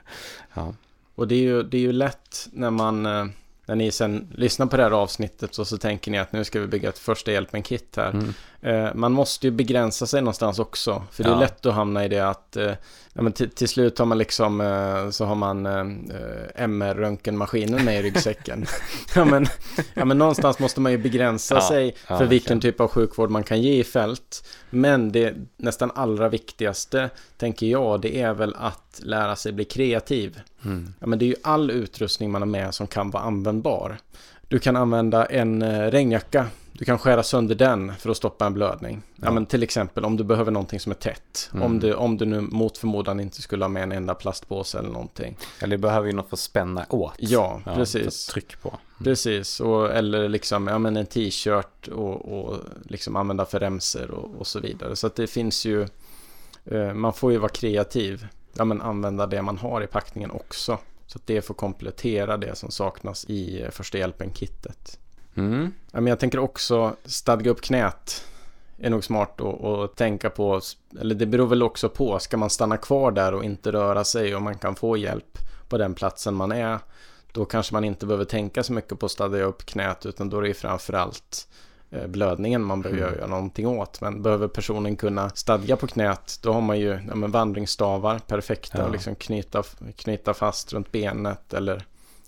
Ja. Och det är ju, det är ju lätt när man, eh, när ni sen lyssnar på det här avsnittet och så tänker ni att nu ska vi bygga ett första hjälpen-kit här. Mm. Eh, Man måste ju begränsa sig någonstans också. För det är Ja. lätt att hamna i det att eh, ja, men till, till slut har man liksom eh, så har man eh, MR-röntgenmaskinen med i ryggsäcken. ja, men, ja men någonstans måste man ju begränsa Ja, sig ja, för vilken typ av sjukvård man kan ge i fält. Men det nästan allra viktigaste tänker jag det är väl att lära sig bli kreativ. Mm. Ja, men det är ju all utrustning man har med som kan vara användbar. Du kan använda en eh, regnjacka. Du kan skära sönder den för att stoppa en blödning. Ja. Ja. men till exempel om du behöver någonting som är tätt. Mm. Om, du, om du nu mot förmodan inte skulle ha med en enda plastpåse eller någonting. Eller det behöver ju något för att spänna åt. Ja, för precis. Tryck på. Precis, och, eller liksom ja, men en t-shirt och, och liksom använda för remser och, och så vidare. Så att det finns ju, eh, man får ju vara kreativ. Ja, men använda det man har i packningen också. Så att det får komplettera det som saknas i eh, första hjälpen-kittet. Mm. Ja, men jag tänker också stadga upp knät. Är nog smart att, tänka på. Eller det beror väl också på. Ska man stanna kvar där och inte röra sig och man kan få hjälp på den platsen man är. Då kanske man inte behöver tänka så mycket på att stadga upp knät. Utan då är det framförallt eh, blödningen man behöver Mm. göra någonting åt. Men behöver personen kunna stadga på knät. Då har man ju ja, vandringsstavar. Perfekta Ja. att liksom knyta, knyta fast runt benet. Eller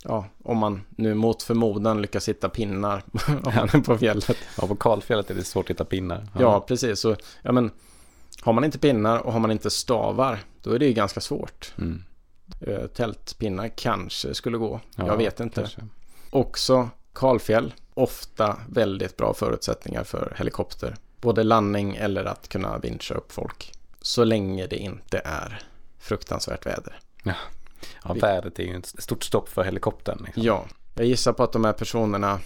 ja, om man nu mot förmodan lyckas hitta pinnar om man är på fjället. Ja, på kalfjället är det svårt att hitta pinnar. Ja, precis. Så, ja, men, har man inte pinnar och har man inte stavar, då är det ju ganska svårt. Mm. Eh, tältpinnar kanske skulle gå. Ja, jag vet inte. kanske. Också kalfjäll, ofta väldigt bra förutsättningar för helikopter. Både landning eller att kunna vincha upp folk. Så länge det inte är fruktansvärt väder. Ja, vädret är ju ett stort stopp för helikoptern. Liksom. Ja, jag gissar på att de här personerna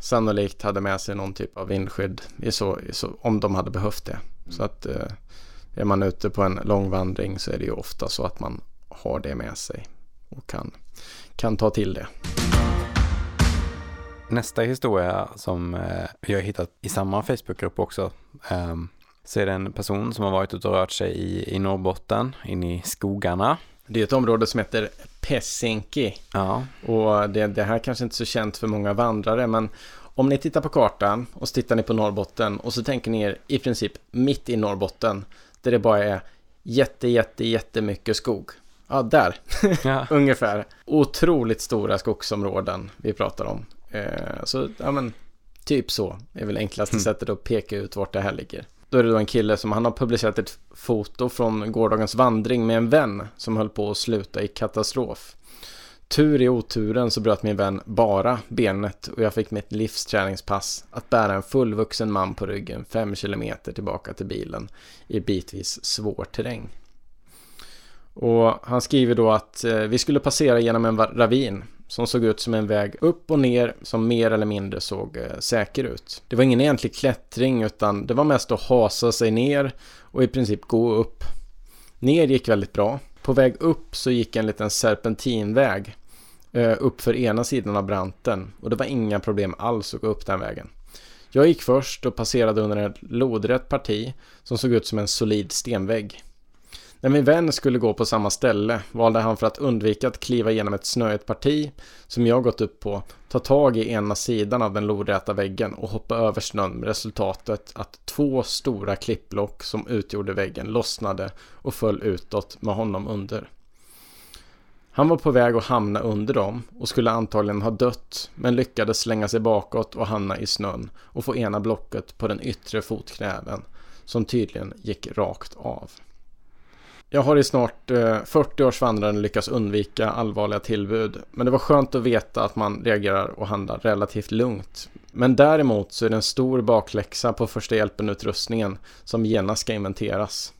sannolikt hade med sig någon typ av vindskydd i så, i så, om de hade behövt det. Så att eh, är man ute på en lång vandring så är det ju ofta så att man har det med sig och kan, kan ta till det. Nästa historia som eh, jag har hittat i samma Facebookgrupp också. ehm, så är det en person som har varit ute och rört sig i, i Norrbotten, in i skogarna. Det är ett område som heter Pessinki. Ja. Och det, det här kanske inte är så känt för många vandrare, men om ni tittar på kartan och så tittar ni på Norrbotten och så tänker ni er i princip mitt i Norrbotten, där det bara är jätte, jätte, jättemycket skog. Ja, där. ja. Ungefär. Otroligt stora skogsområden vi pratar om. Eh, så, ja men, typ så är väl enklaste Mm. sättet att peka ut vart det här ligger. Då är det då en kille som han har publicerat ett foto från gårdagens vandring med en vän som höll på att sluta i katastrof. Tur i oturen så bröt min vän bara benet och jag fick mitt livs träningspass att bära en fullvuxen man på ryggen fem kilometer tillbaka till bilen i bitvis svår terräng. Och han skriver då att eh, vi skulle passera genom en ravin som såg ut som en väg upp och ner som mer eller mindre såg eh, säker ut. Det var ingen egentlig klättring utan det var mest att hasa sig ner och i princip gå upp. Ner gick väldigt bra. På väg upp så gick en liten serpentinväg eh, upp för ena sidan av branten och det var inga problem alls att gå upp den vägen. Jag gick först och passerade under ett lodrätt parti som såg ut som en solid stenvägg. När min vän skulle gå på samma ställe valde han för att undvika att kliva igenom ett snöigt parti som jag gått upp på ta tag i ena sidan av den lodräta väggen och hoppa över snön med resultatet att två stora klippblock som utgjorde väggen lossnade och föll utåt med honom under. Han var på väg att hamna under dem och skulle antagligen ha dött men lyckades slänga sig bakåt och hamna i snön och få ena blocket på den yttre fotknäven som tydligen gick rakt av. Jag har i snart eh, 40 års vandrande lyckats undvika allvarliga tillbud. Men det var skönt att veta att man reagerar och handlar relativt lugnt. Men däremot så är det en stor bakläxa på första hjälpen-utrustningen som genast ska inventeras.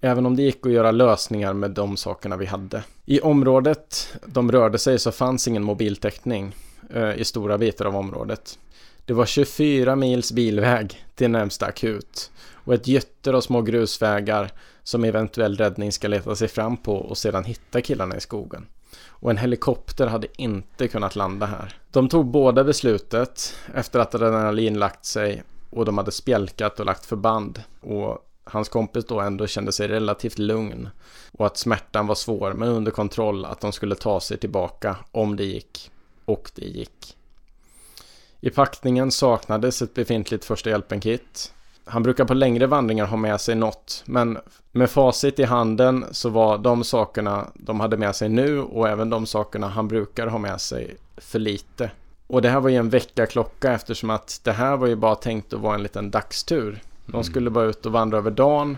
Även om det gick att göra lösningar med de sakerna vi hade. I området de rörde sig så fanns ingen mobiltäckning eh, i stora bitar av området. Det var 24 mils bilväg till närmsta akut och ett gytter av små grusvägar som eventuell räddning ska leta sig fram på och sedan hitta killarna i skogen. Och en helikopter hade inte kunnat landa här. De tog båda beslutet efter att adrenalin lagt sig och de hade spjälkat och lagt förband. Och hans kompis då ändå kände sig relativt lugn. Och att smärtan var svår men under kontroll att de skulle ta sig tillbaka om det gick. Och det gick. I packningen saknades ett befintligt första hjälpen-kit. Han brukar på längre vandringar ha med sig något, men med facit i handen så var de sakerna de hade med sig nu och även de sakerna han brukar ha med sig för lite. Och det här var ju en väckarklocka eftersom att det här var ju bara tänkt att vara en liten dagstur. De skulle bara ut och vandra över dagen,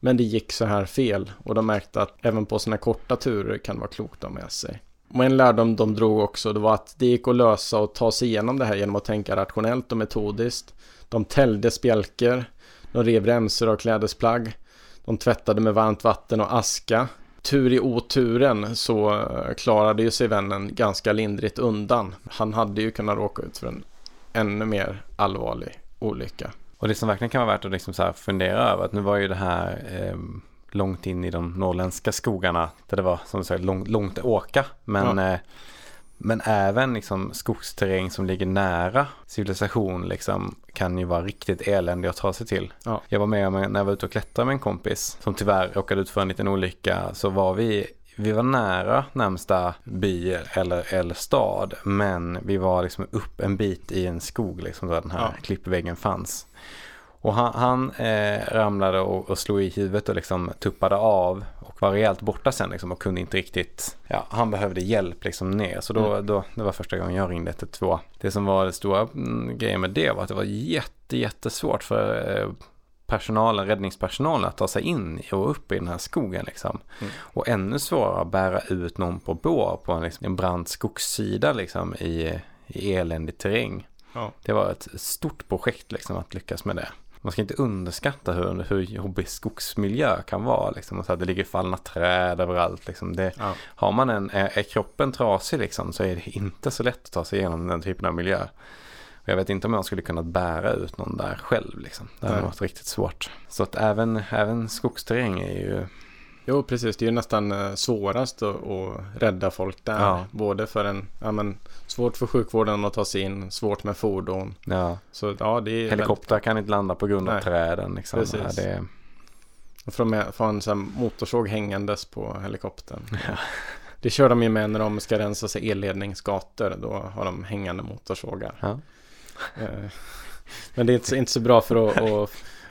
men det gick så här fel och de märkte att även på sina korta turer kan det vara klokt att ha med sig. Och en lärdom de drog också det var att det gick att lösa och ta sig igenom det här genom att tänka rationellt och metodiskt. De täljde spjälker, de rev remsor av klädesplagg, de tvättade med varmt vatten och aska. Tur i oturen så eh, klarade ju sig vännen ganska lindrigt undan. Han hade ju kunnat råka ut för en ännu mer allvarlig olycka. Och det som verkligen kan vara värt att liksom så fundera över att nu var ju det här eh, långt in i de norrländska skogarna där det var som du säger lång, långt att åka. Men, eh, men även liksom skogsterräng som ligger nära civilisation liksom kan ju vara riktigt eländig att ta sig till. Ja. Jag var med om när jag var ute och klättrade med en kompis som tyvärr råkade ut för en liten olycka så var vi vi var nära närmsta by eller, eller stad men vi var liksom upp en bit i en skog liksom där den här Ja. klippväggen fanns. Och han, han eh, ramlade och, och slog i huvudet och liksom tuppade av och var rejält borta sen liksom och kunde inte riktigt, ja han behövde hjälp liksom ner. Så då, då, det var första gången jag ringde 112. Det som var det stora mm, grejen med det var att det var jätte, jättesvårt för eh, personalen, räddningspersonalen att ta sig in och upp i den här skogen liksom. Mm. Och ännu svårare att bära ut någon på bår på en, liksom, en brant skogssida liksom i, i eländig terräng. Ja. Det var ett stort projekt liksom att lyckas med det. Man ska inte underskatta hur, hur jobbig skogsmiljö kan vara. Liksom. Och så att det ligger fallna träd överallt. Liksom. Det, Ja. har man en, är, är kroppen trasig liksom, så är det inte så lätt att ta sig igenom den typen av miljö. Och jag vet inte om jag skulle kunna bära ut någon där själv. Liksom. Det hade varit riktigt svårt. Så att även, även skogsterräng är ju Jo, precis. Det är ju nästan eh, svårast att, att rädda folk där. Ja. Både för en, ja men, svårt för sjukvården att ta sig in, svårt med fordon. ja, Så ja, det är helikopter kan inte landa på grund av Nej. träden. Liksom. Precis. Ja, det, de med, få en sån motorsåg hängandes på helikoptern. Det kör de ju med när de ska rensa sig elledningsgator. Då har de hängande motorsågar. Ja. Eh, Men det är inte så, inte så bra för att, att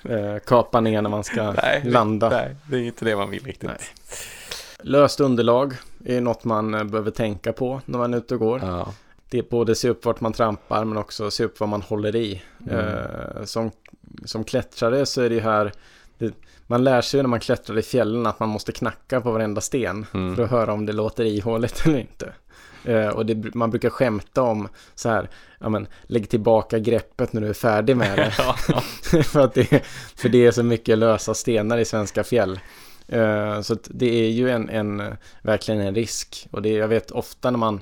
eh, kapa ner när man ska landa. Nej, det är inte det man vill riktigt. Nej. Löst underlag är något man eh, behöver tänka på när man är ute och går. Ja. Det är både se upp vart man trampar men också se upp vad man håller i. Mm. Eh, som, som klättrare så är det ju här det, man lär sig när man klättrar i fjällen att man måste knacka på varenda sten Mm. för att höra om det låter ihåligt eller inte. Eh, och det, man brukar skämta om så här, ja men lägg tillbaka greppet när du är färdig med det. För, att det, för det är så mycket lösa stenar i svenska fjäll. Eh, så det är ju en, en, verkligen en risk. Och det, jag vet ofta när man,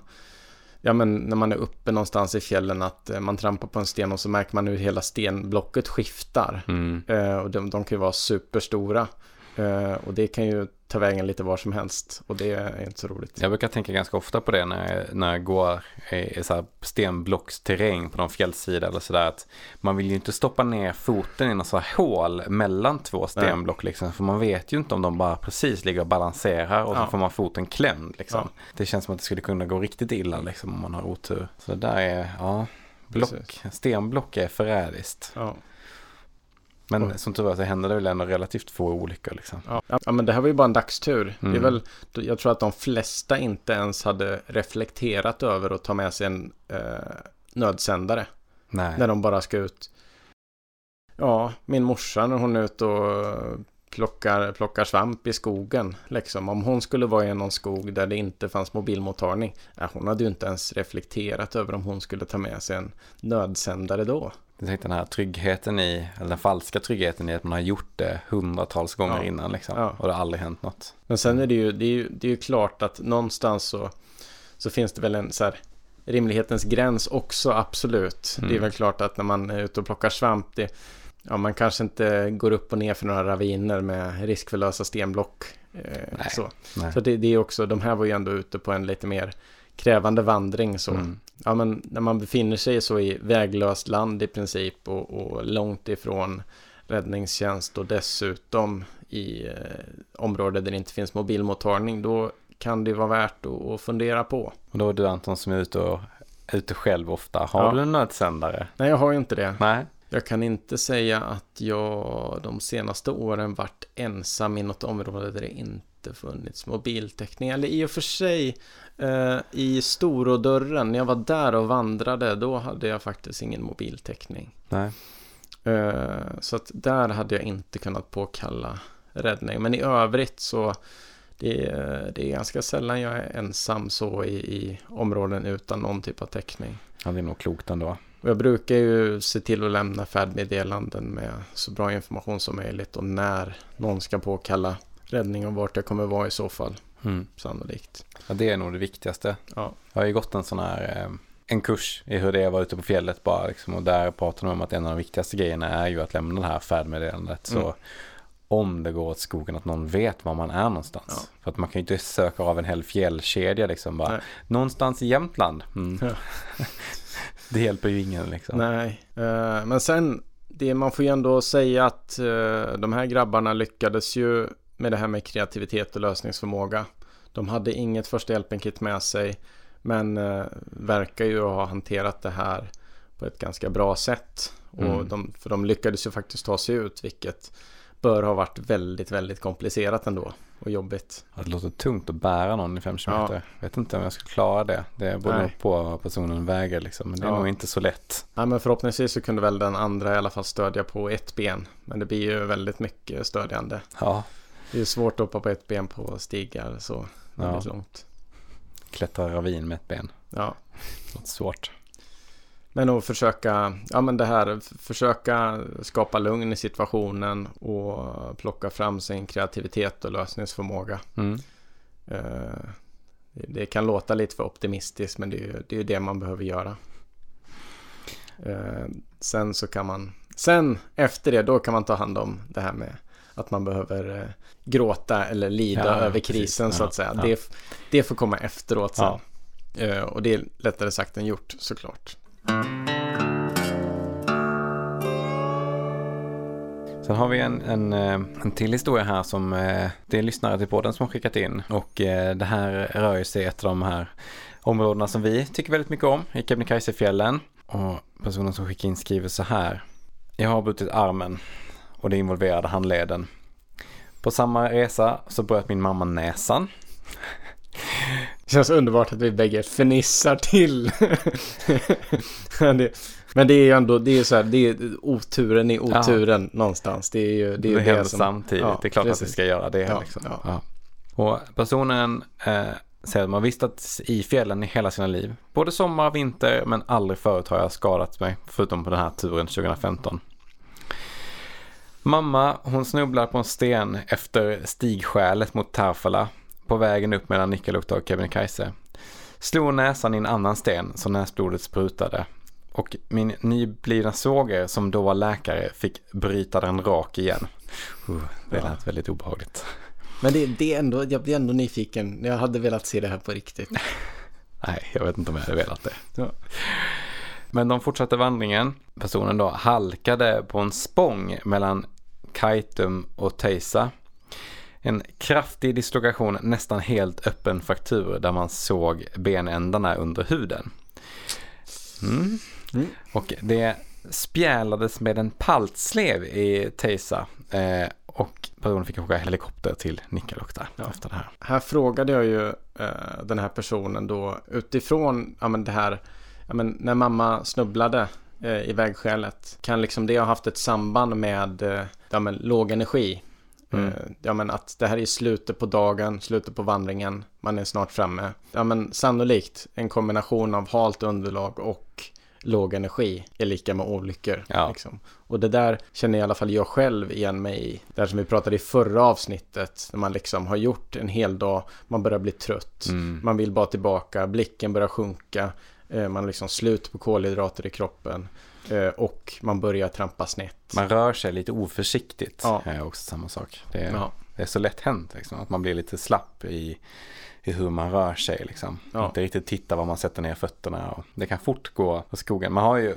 ja men när man är uppe någonstans i fjällen att eh, man trampar på en sten och så märker man hur hela stenblocket skiftar. Mm. Eh, och de, de kan ju vara superstora. Eh, och det kan ju ta vägen lite var som helst. Och det är inte så roligt. Jag brukar tänka ganska ofta på det när jag, när jag går i, så här stenblocksterräng på någon fjällsida eller sådär. Att man vill ju inte stoppa ner foten i något så här hål mellan två stenblock liksom. För man vet ju inte om de bara precis ligger och balanserar och så Ja. får man foten klämd liksom. Ja. Det känns som att det skulle kunna gå riktigt illa liksom om man har otur. Så det där är, ja, block, Precis. stenblock är förrädiskt. Ja. Men Oj. som tur var så händer det väl ändå relativt få olyckor liksom. Ja. ja, men det här var ju bara en dagstur. Det är Mm. väl, jag tror att de flesta inte ens hade reflekterat över att ta med sig en eh, nödsändare. Nej. När de bara ska ut. Ja, min morsa när hon är ute och plockar, plockar svamp i skogen. Liksom. Om hon skulle vara i någon skog där det inte fanns mobilmottagning. Ja, hon hade ju inte ens reflekterat över om hon skulle ta med sig en nödsändare då. Jag tänkte den här tryggheten i, eller den falska tryggheten i att man har gjort det hundratals gånger Ja. innan liksom. Ja. Och det har aldrig hänt något. Men sen är det ju, det är ju, det är ju klart att någonstans så, så finns det väl en så här rimlighetens gräns också, absolut. Det är Mm. väl klart att när man är ute och plockar svamp, det, ja, man kanske inte går upp och ner för några raviner med risk för lösa stenblock. Eh, Nej. så Nej. så det, det är också, de här var ju ändå ute på en lite mer krävande vandring så. Mm. Ja, men när man befinner sig så i väglöst land i princip och, och långt ifrån räddningstjänst och dessutom i eh, områden där det inte finns mobilmottagning, då kan det vara värt att, att fundera på. Och då är du Anton som är ute, och, ute själv ofta. Har Ja. du en nödsändare? Nej, jag har ju inte det. Nej. Jag kan inte säga att jag de senaste åren varit ensam i något område där det inte funnits mobiltäckning. Eller i och för sig eh, i Storådörren, när jag var där och vandrade, då hade jag faktiskt ingen mobiltäckning. Nej. Eh, så att där hade jag inte kunnat påkalla räddning. Men i övrigt så det är, det är ganska sällan jag är ensam så i, i områden utan någon typ av täckning. Ja, det är nog klokt ändå. Och jag brukar ju se till att lämna färdmeddelanden med så bra information som möjligt och när någon ska påkalla räddning och vart jag kommer vara i så fall, Mm. sannolikt. Ja, det är nog det viktigaste. Ja, Jag har ju gått en sån här, eh, en kurs i hur det är att vara ute på fjället bara liksom. Och där pratar de om att en av de viktigaste grejerna är ju att lämna det här färdmeddelandet. Så Mm. om det går åt skogen att någon vet var man är någonstans. Ja. För att man kan ju inte söka av en hel fjällkedja liksom bara. Nej. Någonstans i Jämtland. Mm. Ja. det hjälper ju ingen liksom. nej. Eh, men sen, det, man får ju ändå säga att eh, de här grabbarna lyckades ju med det här med kreativitet och lösningsförmåga. De hade inget första hjälpen-kit med sig, men eh, verkar ju ha hanterat det här på ett ganska bra sätt. Och Mm. de, för de lyckades ju faktiskt ta sig ut, vilket bör ha varit väldigt, väldigt komplicerat ändå och jobbigt. Det låter tungt att bära någon i 5 km. Ja. Vet inte om jag skulle klara det. Det beror Nej. nog på vad personen väger liksom. Men det är Ja. nog inte så lätt. Ja, men förhoppningsvis så kunde väl den andra i alla fall stödja på ett ben. Men det blir ju väldigt mycket stödjande. Ja, Det är svårt att hoppa på ett ben på stigar så väldigt långt. klättra ravin med ett ben. Ja. Låter svårt. Men att försöka, ja men det här, försöka skapa lugn i situationen och plocka fram sin kreativitet och lösningsförmåga. Mm. Eh, det, kan låta lite för optimistiskt men det är ju det, är det man behöver göra. Eh, sen så kan man, sen efter det då kan man ta hand om det här med att man behöver eh, gråta eller lida Ja, över precis. krisen så Ja, att säga. ja. Det, det får komma efteråt sen. Eh, och det är lättare sagt än gjort såklart. Sen har vi en, en, eh, en till historia här som det är lyssnare till podden som har skickat in. Och det här rör ju sig ett av de här områdena som vi tycker väldigt mycket om i Kebnekaisefjällen. Och personen som skickar in skriver så här. Jag har brutit armen och det involverade handleden. På samma resa så bröt min mamma näsan. Det känns underbart att vi bägge fnissar till. men det är ju ändå, det är så här, det är oturen i oturen ja. någonstans. Det är ju det, är det, det som, samtidigt. Ja, det är klart precis. att vi ska göra det. Ja, liksom. ja. Och personen eh, säger att man vistats i fjällen i hela sina liv. Både sommar och vinter men aldrig förut har jag skadat mig. Förutom på den här turen 2015. Mamma, hon snubblar på en sten efter stigskälet mot Tarfala på vägen upp mellan Nikkaluokta och Kebnekaise. Slog näsan i en annan sten så näsblodet sprutade. Och min nyblivna svåger som då var läkare fick bryta den rak igen. Uh, det lät ja. väldigt obehagligt. Men det, det är ändå, jag blir ändå nyfiken. Jag hade velat se det här på riktigt. Nej, jag vet inte om jag hade velat det. Ja. Men de fortsatte vandringen. Personen då halkade på en spång mellan Kaitum och Teisa. En kraftig dislokation, nästan helt öppen fraktur där man såg benändarna under huden. Mm. Mm. Och det spjälades med en paltslev i Teisa. Eh, och personen fick åka helikopter till Nikkaluokta ja. efter det här. Här frågade jag ju eh, den här personen då utifrån ja, men det här ja, men när mamma snubblade eh, i vägskälet. Kan liksom det ha haft ett samband med eh, ja, men, låg energi? Mm. Eh, ja men att det här är slutet på dagen, slutet på vandringen, man är snart framme. Ja men sannolikt en kombination av halt underlag och låg energi är lika med olyckor. Ja. Liksom. Och det där känner i alla fall jag själv igen mig i. Det som vi pratade i förra avsnittet. När man liksom har gjort en hel dag, man börjar bli trött. Mm. Man vill bara tillbaka, blicken börjar sjunka. Eh, man har liksom slut på kolhydrater i kroppen. Eh, och man börjar trampa snett. Man rör sig lite oförsiktigt. Ja. är också samma sak. Det är, ja. det är så lätt hänt liksom, att man blir lite slapp i, i hur man rör sig. Liksom. Ja. Inte riktigt titta var man sätter ner fötterna. Och det kan fort gå på skogen. Man har ju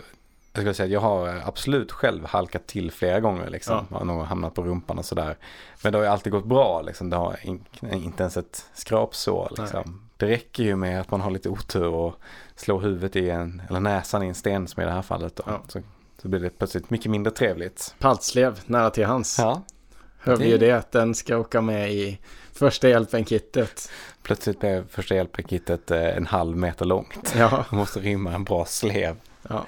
jag skulle säga att jag har absolut själv halkat till flera gånger. Liksom. Ja. Någon hamnat på rumpan och sådär. Men det har ju alltid gått bra. Liksom. Det har in, inte ens ett skrapsår. Liksom. Det räcker ju med att man har lite otur och slår huvudet i en, eller näsan i en sten som i det här fallet. Då. Ja. Så, så blir det plötsligt mycket mindre trevligt. Paltslev nära till hans. Ja. Hör vi ju det att den ska åka med i första hjälpen-kittet. Plötsligt blev första hjälpen-kittet eh, en halv meter långt. Ja. Man måste rymma en bra slev. Ja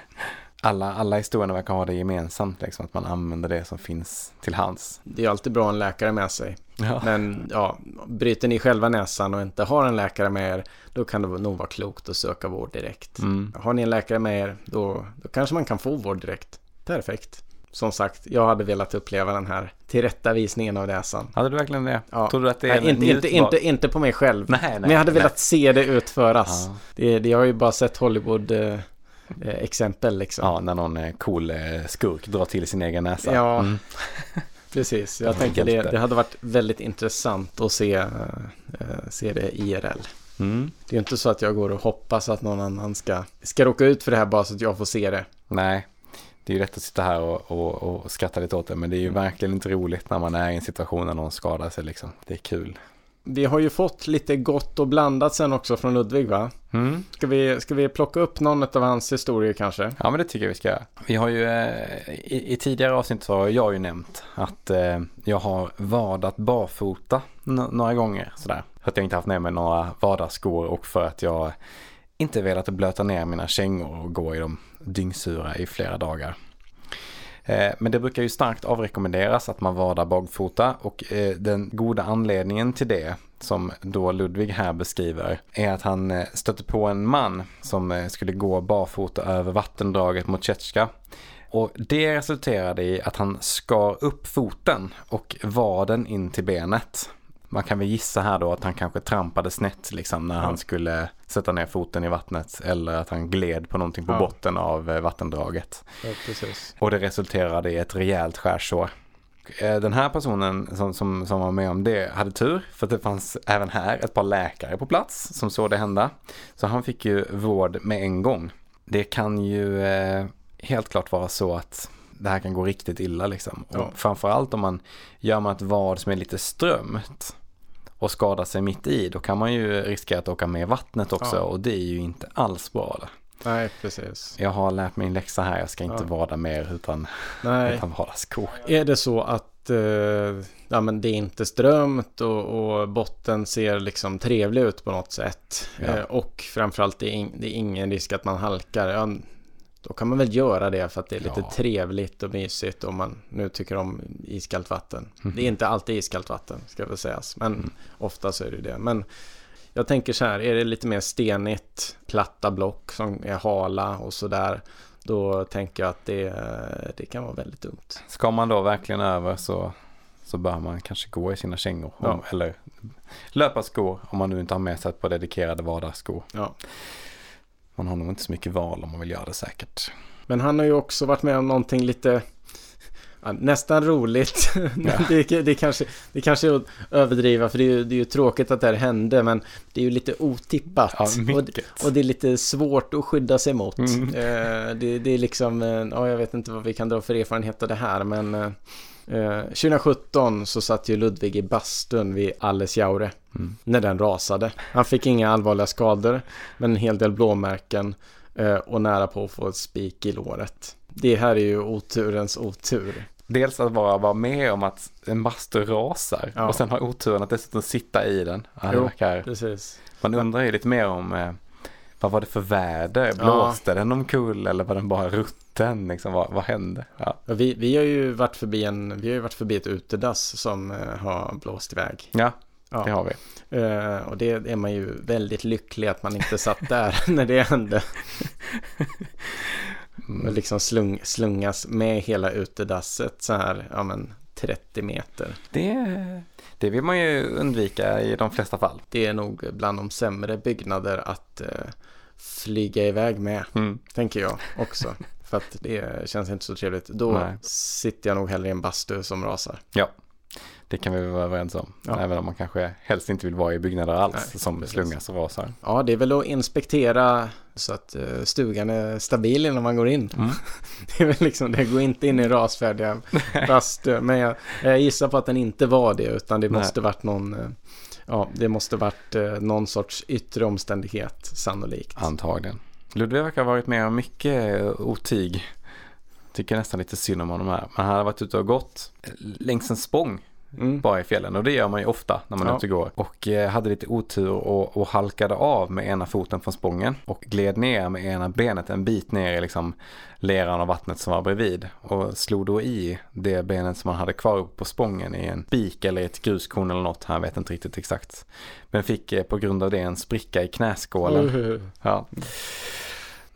alla, alla historierna verkar ha det gemensamt, liksom, att man använder det som finns till hands. Det är alltid bra att ha en läkare med sig. Ja. Men ja, bryter ni själva näsan och inte har en läkare med er, då kan det nog vara klokt att söka vård direkt. Mm. Har ni en läkare med er, då, då kanske man kan få vård direkt. Perfekt. Som sagt, jag hade velat uppleva den här tillrättavisningen av näsan. Hade du verkligen det? Ja. Tror du att det är nej, inte, inte, inte, inte på mig själv. Nej, nej, Men jag hade nej. velat se det utföras. Ja. Det, det, jag har ju bara sett Hollywood eh, exempel liksom. Ja, när någon eh, cool eh, skurk drar till sin egen näsa. Ja, mm. precis. Jag tänker det, det hade varit väldigt intressant att se, eh, se det IRL. Mm. Det är inte så att jag går och hoppas att någon annan ska, ska råka ut för det här bara så att jag får se det. Nej, det är ju lätt att sitta här och, och, och skratta lite åt det, men det är ju mm. verkligen inte roligt när man är i en situation där någon skadar sig liksom. Det är kul vi har ju fått lite gott och blandat sen också från Ludvig va? Mm. Ska, vi, ska vi plocka upp någon av hans historier kanske? Ja men det tycker jag vi ska. Vi har ju eh, i, i, tidigare avsnitt så har jag ju nämnt att eh, jag har vadat barfota några gånger sådär. För att jag inte haft med mig några vadarskor och för att jag inte velat blöta ner mina kängor och gå i dem dyngsura i flera dagar. Eh, men det brukar ju starkt avrekommenderas att man vadar bagfota och eh, den goda anledningen till det som då Ludvig här beskriver är att han eh, stötte på en man som skulle gå barfota över vattendraget mot Tjetjka. Och det resulterade i att han skar upp foten och vaden in till benet man kan väl gissa här då att han kanske trampade snett liksom när ja. han skulle sätta ner foten i vattnet eller att han gled på någonting på ja. botten av eh, vattendraget. Ja, och det resulterade i ett rejält skärsår. Eh, den här personen som, som, som var med om det hade tur för att det fanns även här ett par läkare på plats som såg det hända. Så han fick ju vård med en gång. Det kan ju eh, helt klart vara så att det här kan gå riktigt illa liksom. Och Ja. framförallt om man gör man ett vad som är lite strömt och skadar sig mitt i, då kan man ju riskera att åka med i vattnet också Ja. och det är ju inte alls bra. Det. Nej, precis. Jag har lärt mig en läxa här, jag ska inte Ja. vada mer utan, Nej. utan vada skor. Är det så att eh, ja, men det är inte strömt och, och botten ser liksom trevlig ut på något sätt Ja. eh, och framförallt det är, in, det är ingen risk att man halkar, då kan man väl göra det för att det är lite Ja. trevligt och mysigt om man nu tycker om iskallt vatten. Mhm. Det är inte alltid iskallt vatten ska väl sägas, men Mm. ofta så är det det. Men jag tänker så här, är det lite mer stenigt, platta block som är hala och sådär, då tänker jag att det, det kan vara väldigt dumt. Ska man då verkligen över så, så bör man kanske gå i sina kängor. Om, Ja. Eller löparskor om man nu inte har med sig ett par dedikerade vadarskor. Ja. Man har nog inte så mycket val om man vill göra det säkert. Men han har ju också varit med om någonting lite ja, nästan roligt. Ja. det, det, kanske, det kanske är att överdriva för det är, ju, det är ju tråkigt att det här hände men det är ju lite otippat. Ja, och, och det är lite svårt att skydda sig mot. Mm. Eh, det, det är liksom, eh, ja jag vet inte vad vi kan dra för erfarenhet av det här men eh, eh, 2017 så satt ju Ludvig i bastun vid Allesjaure Mm. när den rasade. Han fick inga allvarliga skador men en hel del blåmärken eh, och nära på att få ett spik i låret. Det här är ju oturens otur. Dels att bara vara med om att en bastu rasar Ja. och sen ha oturen att dessutom sitta i den. Ja, Jo. verkar, Precis. man undrar ju lite mer om eh, vad var det för väder? Blåste den omkull eller var den bara rutten? Liksom, vad, vad hände? Ja. Ja, Vi, vi har ju varit förbi en, vi har ju varit förbi ett utedass som eh, har blåst iväg. ja, Ja. det har vi. Eh, och det är man ju väldigt lycklig att man inte satt där när det hände. Mm. liksom slung, slungas med hela utedasset så här, ja men 30 meter. Det, det vill man ju undvika i de flesta fall. Det är nog bland de sämre byggnader att eh, flyga iväg med, Mm. tänker jag också. För att det känns inte så trevligt. Då Nej. sitter jag nog hellre i en bastu som rasar. Det kan vi vara överens om. Ja. Även om man kanske helst inte vill vara i byggnader alls Nej, som precis. slungas och rasar. Ja, det är väl att inspektera så att eh, stugan är stabil innan man går in. Mm. Det är väl liksom, det går inte in i rasfärdiga bastu. Men jag, jag gissar på att den inte var det, utan det Nej. måste varit någon, eh, ja, det måste varit eh, någon sorts yttre omständighet sannolikt. Antagligen. Ludvig verkar ha varit med om mycket eh, otyg. Tycker nästan lite synd om honom här. Men han hade varit ute och gått längs en spång Mm. bara i fjällen och det gör man ju ofta när man är Ja. ute och går. Och eh, hade lite otur och, och halkade av med ena foten från spången och gled ner med ena benet en bit ner i liksom leran och vattnet som var bredvid och slog då i det benet som man hade kvar uppe på spången i en spik eller ett gruskorn eller något. Han vet inte riktigt exakt. Men fick eh, på grund av det en spricka i knäskålen. Uh, Ja.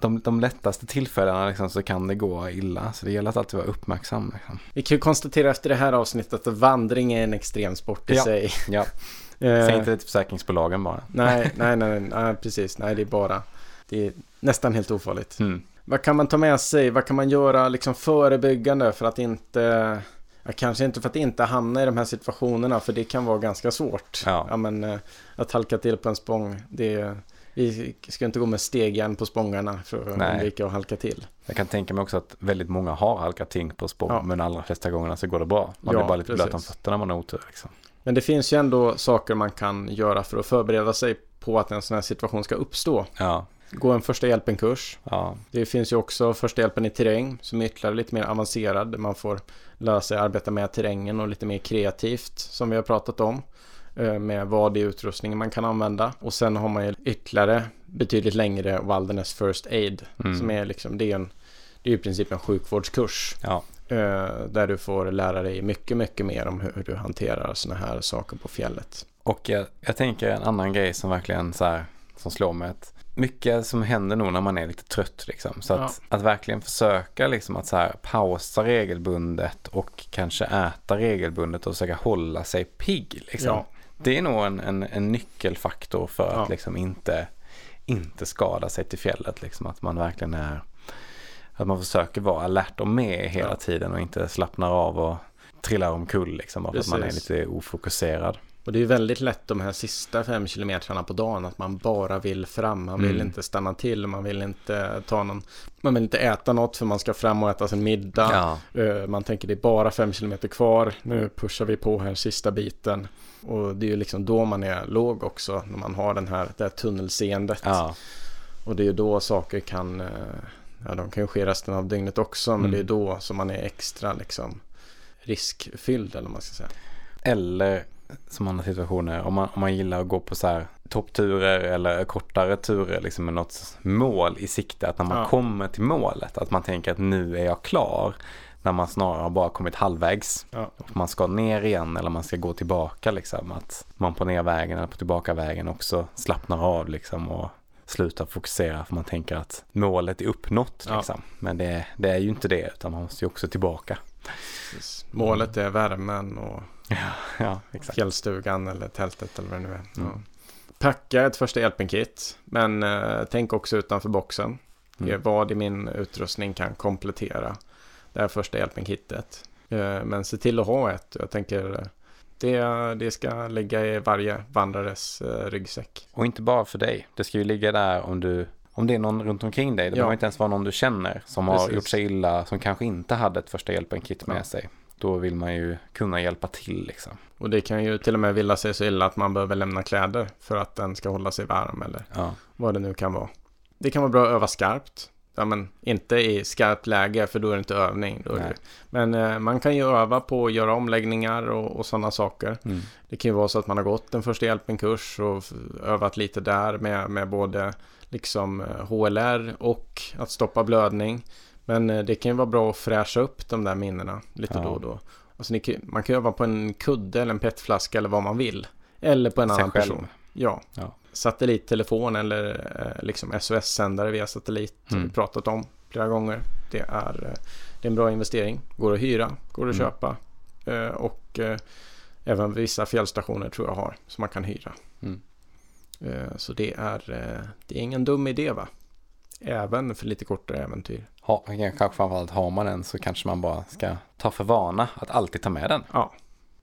De, de lättaste tillfällena liksom, så kan det gå illa. Så det gäller att alltid vara uppmärksam. Liksom. Vi kan ju konstatera efter det här avsnittet att vandring är en extremsport i Ja. sig. Ja. Eh, Säg inte det till försäkringsbolagen bara. nej, nej, nej, nej, nej, precis. Nej, det är bara, det är nästan helt ofarligt. Mm. Vad kan man ta med sig? Vad kan man göra liksom förebyggande för att inte... Ja, kanske inte för att inte hamna i de här situationerna för det kan vara ganska svårt. Ja. men, eh, att halka till på en spång, det, vi ska inte gå med stegjärn på spångarna för att Nej. undvika att halka till. Jag kan tänka mig också att väldigt många har halkat ting på spång. Ja. Men allra flesta gångerna så går det bra. Man Ja, blir bara lite blöt om fötterna när man har otur. Liksom. Men det finns ju ändå saker man kan göra för att förbereda sig på att en sån här situation ska uppstå. Ja, Gå en första hjälpen-kurs. ja, Det finns ju också första hjälpen i terräng som är ytterligare lite mer avancerad. Där man får lära sig arbeta med terrängen och lite mer kreativt som vi har pratat om. Eh, Med vad i utrustningen man kan använda. Och sen har man ju ytterligare betydligt längre Wilderness First Aid. Mm. Som är liksom, det är, en, det är i princip en sjukvårdskurs. ja. eh, Där du får lära dig mycket, mycket mer om hur du hanterar sådana här saker på fjället. Och jag, jag tänker en annan grej som verkligen så här, som slår mig. Att mycket som händer nog när man är lite trött liksom. Så att, att verkligen försöka liksom att så här pausa regelbundet och kanske äta regelbundet och försöka hålla sig pigg liksom. Ja. Det är nog en, en, en nyckelfaktor för Ja. att liksom inte, inte skada sig till fjället. Liksom. Att man verkligen är, att man försöker vara alert och med hela Ja. tiden och inte slappnar av och trillar omkull liksom. Bara för att man är lite ofokuserad. Och det är väldigt lätt de här sista fem kilometrarna på dagen att man bara vill fram. Man vill Mm. inte stanna till, man vill inte ta någon, man vill inte äta något för man ska fram och äta sin middag. Ja, Eh, Man tänker det är bara fem kilometer kvar, nu pushar vi på här sista biten. Och det är ju liksom då man är låg också, när man har den här, det här tunnelseendet. ja, Och det är ju då saker kan, eh, ja de kan ju ske resten av dygnet också, men Mm. det är då som man är extra liksom riskfylld eller vad man ska säga. Eller som andra situationer, om man, om man gillar att gå på så här toppturer eller kortare turer liksom med något mål i sikte. Att när man Ja. kommer till målet, att man tänker att nu är jag klar. När man snarare har bara kommit halvvägs. Ja. Och man ska ner igen eller man ska gå tillbaka liksom. Att man på nervägen eller på tillbakavägen också slappnar av liksom och slutar fokusera för man tänker att målet är uppnått Ja. liksom. Men det, det är ju inte det utan man måste ju också tillbaka. Precis. Målet är värmen och Ja, exakt. fjällstugan eller tältet eller vad det nu är. Ja. Mm. Packa ett första hjälpen-kit, men eh, tänk också utanför boxen. Mm. vad i min utrustning kan komplettera det här första hjälpen-kittet. Eh, men se till att ha ett. Jag tänker eh, det, det ska ligga i varje vandrares eh, ryggsäck. Och inte bara för dig. Det ska ju ligga där om du om det är någon runt omkring dig. Det Ja. behöver inte ens vara någon du känner som har Precis. gjort sig illa, som kanske inte hade ett första hjälpen-kit med Ja. sig. Då vill man ju kunna hjälpa till liksom. Och det kan ju till och med vilja sig så illa att man behöver lämna kläder för att den ska hålla sig varm eller Ja, vad det nu kan vara. Det kan vara bra att öva skarpt. Ja, men inte i skarpt läge för då är det inte övning. Då det, men eh, man kan ju öva på att göra omläggningar och, och sådana saker. mm. Det kan ju vara så att man har gått en första hjälpen-kurs och övat lite där med, med både liksom eh, HLR och att stoppa blödning. Men eh, det kan ju vara bra att fräscha upp de där minnena lite Ja. då och då. Alltså man kan ju öva på en kudde eller en petflaska eller vad man vill. Eller på en Sig annan själv. person. Ja. Ja. Satellittelefon eller eh, liksom SOS-sändare via satellit. har Mm. vi pratat om flera gånger. Det är, eh, det är en bra investering. Går att hyra, går att Mm. köpa. Och även vissa fjällstationer tror jag har som man kan hyra. Mm. Så det är, det är ingen dum idé va? Även för lite kortare äventyr. Ha, kanske framförallt har man den så kanske man bara ska ta för vana att alltid ta med den. Ja.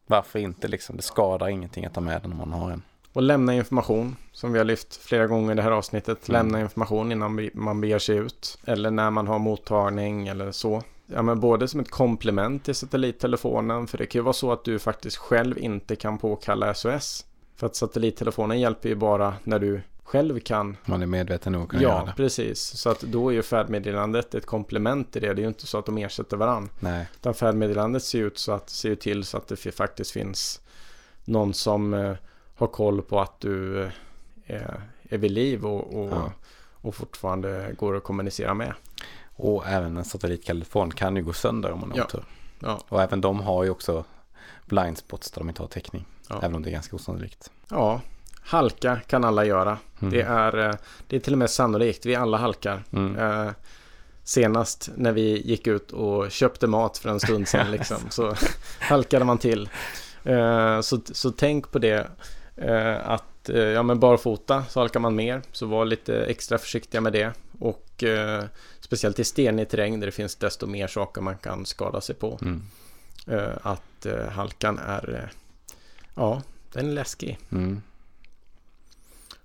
Varför inte liksom? Det skadar ingenting att ta med den om man har en. Och lämna information som vi har lyft flera gånger i det här avsnittet. Mm. Lämna information innan man beger sig ut. Eller när man har mottagning eller så. Ja, men både som ett komplement till satellittelefonen. För det kan ju vara så att du faktiskt själv inte kan påkalla SOS. För att satellittelefonen hjälper ju bara när du själv kan. Man är medveten nog att kunna göra Ja, det. precis. Så att då är ju färdmeddelandet ett komplement till det. Det är ju inte så att de ersätter varandra. Nej, Utan färdmeddelandet ser ut så att, ser ju till så att det faktiskt finns någon som eh, har koll på att du eh, är, är vid liv och, och, Ja. och fortfarande går att kommunicera med. och även en satellittelefon kan ju gå sönder om man har Ja. otur. Ja. Och även de har ju också blindspots där de inte har täckning. Ja. Även om det är ganska osannolikt. ja, halka kan alla göra. Mm. Det, är, eh, det är till och med sannolikt. Vi alla halkar. Mm. Eh, senast när vi gick ut och köpte mat för en stund sedan liksom, så halkade man till. Eh, så, så tänk på det. Att ja, men barfota så halkar man mer. Så var lite extra försiktiga med det. Och speciellt i stenig terräng där det finns desto mer saker man kan skada sig på. Mm. Att halkan är, ja, den är läskig.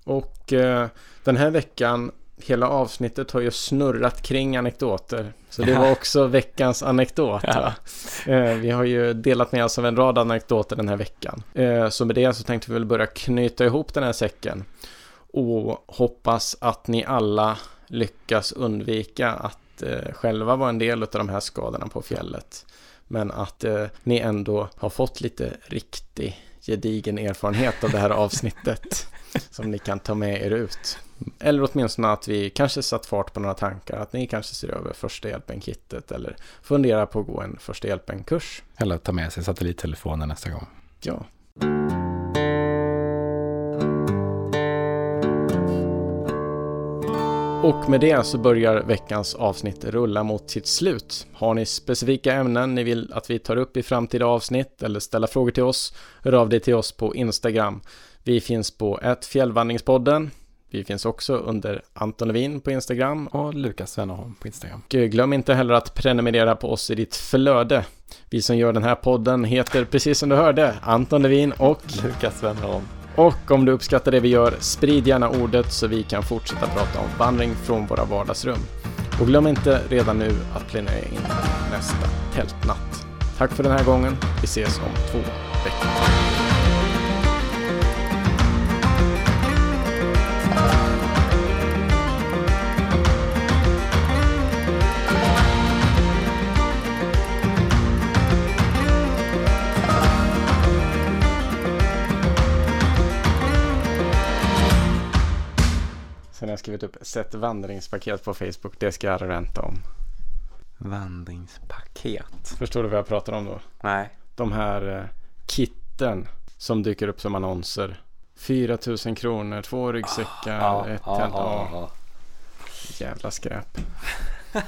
Och eh, den här veckan, hela avsnittet har ju snurrat kring anekdoter. Så det var också veckans anekdot. Va? Eh, vi har ju delat med oss av en rad anekdoter den här veckan. Eh, så med det så tänkte vi väl börja knyta ihop den här säcken. Och hoppas att ni alla lyckas undvika att eh, själva vara en del av de här skadorna på fjället. Men att eh, ni ändå har fått lite riktig gedigen erfarenhet av det här avsnittet som ni kan ta med er ut. Eller åtminstone att vi kanske satt fart på några tankar, att ni kanske ser över första hjälpen-kittet eller funderar på att gå en första hjälpen-kurs. Eller ta med sig satellittelefonen nästa gång. Ja. Och med det så börjar veckans avsnitt rulla mot sitt slut. Har ni specifika ämnen ni vill att vi tar upp i framtida avsnitt eller ställa frågor till oss, hör av dig till oss på Instagram. Vi finns på fjällvandringspodden. Vi finns också under Anton Levin på Instagram. Och Lukas Wennerholm på Instagram. Och glöm inte heller att prenumerera på oss i ditt flöde. Vi som gör den här podden heter, precis som du hörde, Anton Levin och Lukas Wennerholm. Och om du uppskattar det vi gör, sprid gärna ordet så vi kan fortsätta prata om vandring från våra vardagsrum. Och glöm inte redan nu att planera in nästa tältnatt. Tack för den här gången. Vi ses om två veckor. Har jag skrivit upp Sätt vandringspaket på Facebook. Det ska jag ränta om. Vandringspaket. Förstår du vad jag pratar om då? Nej. De här eh, kitten som dyker upp som annonser. 4 000 kronor, två ryggsäckar, ett tält. Ja, Jävla skräp.